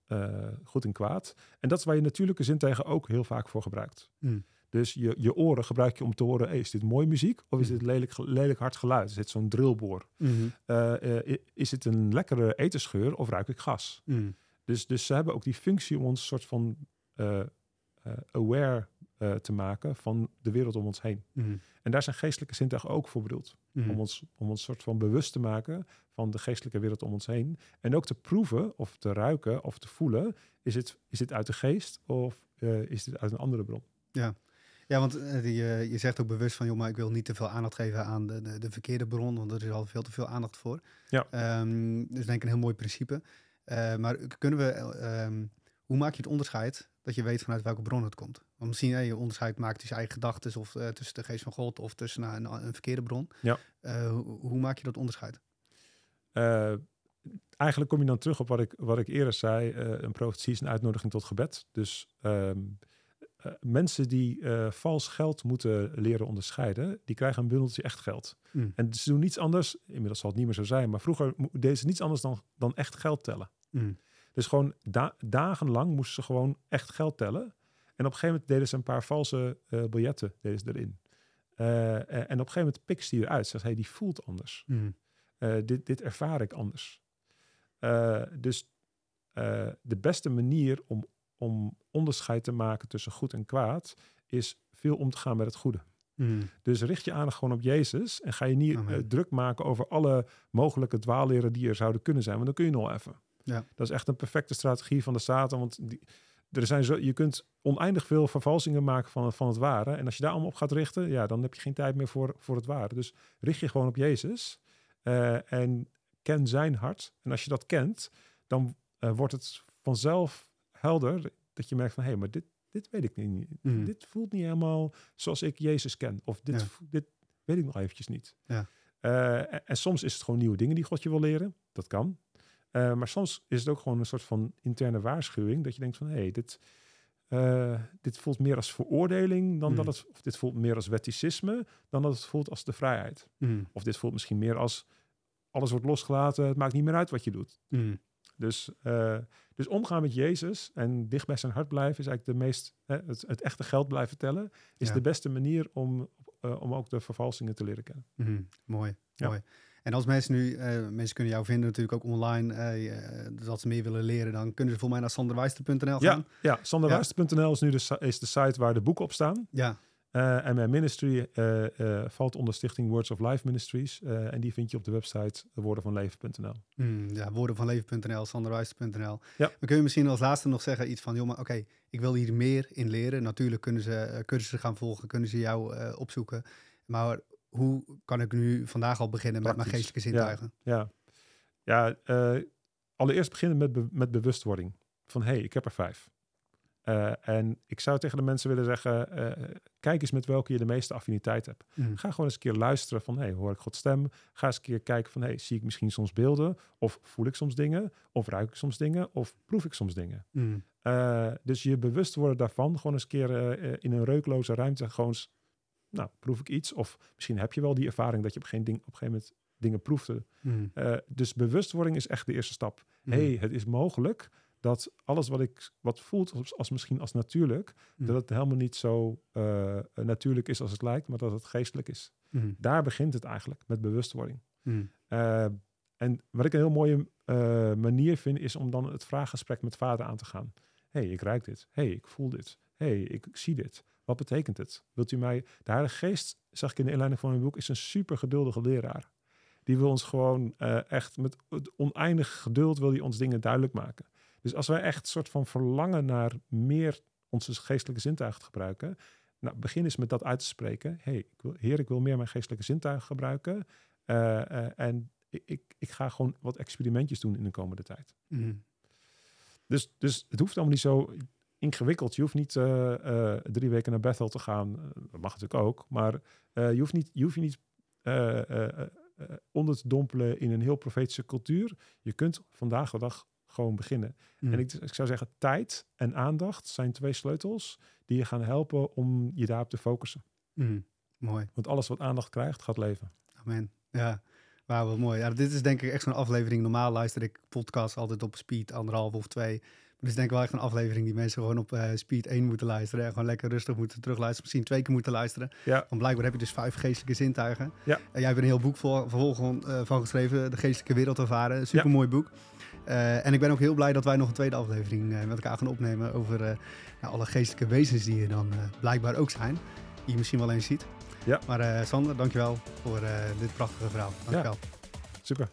goed en kwaad. En dat is waar je natuurlijke zintuigen ook heel vaak voor gebruikt. Mm. Dus je, je oren gebruik je om te horen, hey, is dit mooie muziek of is Mm. dit lelijk, lelijk hard geluid? Is dit zo'n drillboor? Mhm. Eh, eh, is het een lekkere etensgeur of ruik ik gas? Mhm. Dus, dus ze hebben ook die functie om ons soort van eh, aware te maken van de wereld om ons heen. Mhm. En daar zijn geestelijke zintuigen ook voor bedoeld. Mhm. Om, ons, om ons soort van bewust te maken van de geestelijke wereld om ons heen. En ook te proeven of te ruiken of te voelen. Is het, is dit uit de geest of is dit uit een andere bron? Ja, want eh, die, eh, je zegt ook bewust van, joh, maar ik wil niet te veel aandacht geven aan de, de, de verkeerde bron, want er is al veel te veel aandacht voor. Ja. Ehm, dus denk ik een heel mooi principe. Eh, maar kunnen we, eh, ehm, hoe maak je het onderscheid dat je weet vanuit welke bron het komt? Want misschien eh, je onderscheid maakt tussen je eigen gedachten of eh, tussen de geest van God of tussen nou, een, een verkeerde bron. Ja. Eh, hoe, hoe maak je dat onderscheid? Eh, eigenlijk kom je dan terug op wat ik, wat ik eerder zei. eh, een profetie is een uitnodiging tot gebed. Dus ehm, eh, mensen die eh, vals geld moeten leren onderscheiden, die krijgen een bundeltje echt geld. Mm. En ze doen niets anders, inmiddels zal het niet meer zo zijn, maar vroeger deden ze niets anders dan, dan echt geld tellen. Mm. Dus gewoon da- dagenlang moesten ze gewoon echt geld tellen. En op een gegeven moment deden ze een paar valse eh, biljetten deden ze erin. En op een gegeven moment pikte die eruit. Zegt, hey, die voelt anders. Mm. Dit, dit ervaar ik anders. Dus de beste manier om, om onderscheid te maken tussen goed en kwaad is veel om te gaan met het goede. Mm. Dus richt je aandacht gewoon op Jezus en ga je niet eh, druk maken over alle mogelijke dwaalleren die er zouden kunnen zijn, want dan kun je nog even. Ja. Dat is echt een perfecte strategie van de Satan, want die, er zijn zo, je kunt oneindig veel vervalsingen maken van, van het ware. En als je daar allemaal op gaat richten, ja, dan heb je geen tijd meer voor, voor het ware. Dus richt je gewoon op Jezus eh, en ken zijn hart. En als je dat kent, dan eh, wordt het vanzelf helder dat je merkt van, hé, hey, maar dit, dit weet ik niet. Mm. Dit voelt niet helemaal zoals ik Jezus ken. Of dit, Ja. dit weet ik nog eventjes niet. Ja. Eh, en, en soms is het gewoon nieuwe dingen die God je wil leren. Dat kan. Eh, maar soms is het ook gewoon een soort van interne waarschuwing. Dat je denkt van, hé, hey, dit, eh, dit voelt meer als veroordeling dan Mm. dat het... Of dit voelt meer als wetticisme dan dat het voelt als de vrijheid. Mm. Of dit voelt misschien meer als alles wordt losgelaten. Het maakt niet meer uit wat je doet. Mm. Dus, eh, dus omgaan met Jezus en dicht bij zijn hart blijven is eigenlijk de meest, hè, het, het echte geld blijven tellen, is Ja. de beste manier om, eh, om ook de vervalsingen te leren kennen. Mhm, Mooi, Ja. mooi. En als mensen nu, eh, mensen kunnen jou vinden natuurlijk ook online, eh, dus als ze meer willen leren, dan kunnen ze voor mij naar sanderwijster.nl Ja, gaan. ja sanderwijster.nl is nu de, is de site waar de boeken op staan. Ja, Eh, en mijn ministry eh, eh, valt onder stichting Words of Life Ministries. eh, en die vind je op de website woordenvanleven.nl. mm, ja woordenvanleven.nl, sanderwijster.nl. Ja. We kunnen misschien als laatste nog zeggen iets van, joh, maar oké, ik wil hier meer in leren. Natuurlijk kunnen ze eh, cursussen gaan volgen, kunnen ze jou eh, opzoeken. Maar hoe kan ik nu vandaag al beginnen met mijn geestelijke zintuigen? Ja, ja eh, allereerst beginnen met, be- met bewustwording. Van hé, hey, ik heb er vijf. Eh, en ik zou tegen de mensen willen zeggen, eh, kijk eens met welke je de meeste affiniteit hebt. Mm, Ga gewoon eens een keer luisteren van, hey, hoor ik Gods stem? Ga eens een keer kijken van, hey, zie ik misschien soms beelden? Of voel ik soms dingen? Of ruik ik soms dingen? Of proef ik soms dingen? mm, Eh, dus je bewust worden daarvan, gewoon eens een keer in een reukloze ruimte, gewoon eens, nou, proef ik iets? Of misschien heb je wel die ervaring dat je op, geen ding, op een gegeven moment dingen proefde. mm, dus bewustwording is echt de eerste stap. hey, het is mogelijk dat alles wat ik wat voelt als, als misschien als natuurlijk, mm, dat het helemaal niet zo eh, natuurlijk is als het lijkt, maar dat het geestelijk is. mm, Daar begint het eigenlijk met bewustwording. mm, Eh, en wat ik een heel mooie eh, manier vind, is om dan het vraaggesprek met vader aan te gaan. hey, ik ruik dit. hey, ik voel dit. hey, ik, ik zie dit. Wat betekent het? Wilt u mij... De Heilige Geest, zeg ik in de inleiding van mijn boek, is een super geduldige leraar. Die wil ons gewoon echt met oneindig geduld wil hij ons dingen duidelijk maken. Dus als wij echt soort van verlangen naar meer onze geestelijke zintuigen te gebruiken, nou, begin eens met dat uit te spreken. hey, ik wil, Heer, ik wil meer mijn geestelijke zintuigen gebruiken. Eh, eh, en ik, ik, ik, ga gewoon wat experimentjes doen in de komende tijd. Mm. Dus, dus het hoeft allemaal niet zo ingewikkeld. Je hoeft niet uh, drie weken naar Bethel te gaan. dat mag natuurlijk ook. Maar je hoeft niet, je hoeft je niet onder te dompelen in een heel profetische cultuur. Je kunt vandaag de dag gewoon beginnen. Mm. En ik, ik, zou zeggen, tijd en aandacht zijn twee sleutels die je gaan helpen om je daarop te focussen. Mm. Mooi. Want alles wat aandacht krijgt, gaat leven. Amen. Ja, wauw, wat mooi. Ja, dit is denk ik echt zo'n aflevering. Normaal luister ik podcast altijd op speed, anderhalf of twee. Is denk ik wel echt een aflevering die mensen gewoon op uh, speed 1 moeten luisteren. En gewoon lekker rustig moeten terugluisteren. Misschien twee keer moeten luisteren. Ja. Want blijkbaar heb je dus vijf geestelijke zintuigen. Ja. En jij hebt een heel boek voor, vervolgens uh, van geschreven. De geestelijke wereld ervaren. Super mooi boek. Uh, en ik ben ook heel blij dat wij nog een tweede aflevering met elkaar gaan opnemen. Over nou, alle geestelijke wezens die er dan blijkbaar ook zijn. Die je misschien wel eens ziet. Ja. Maar Sander, dankjewel voor dit prachtige verhaal. Dankjewel. Ja. Super.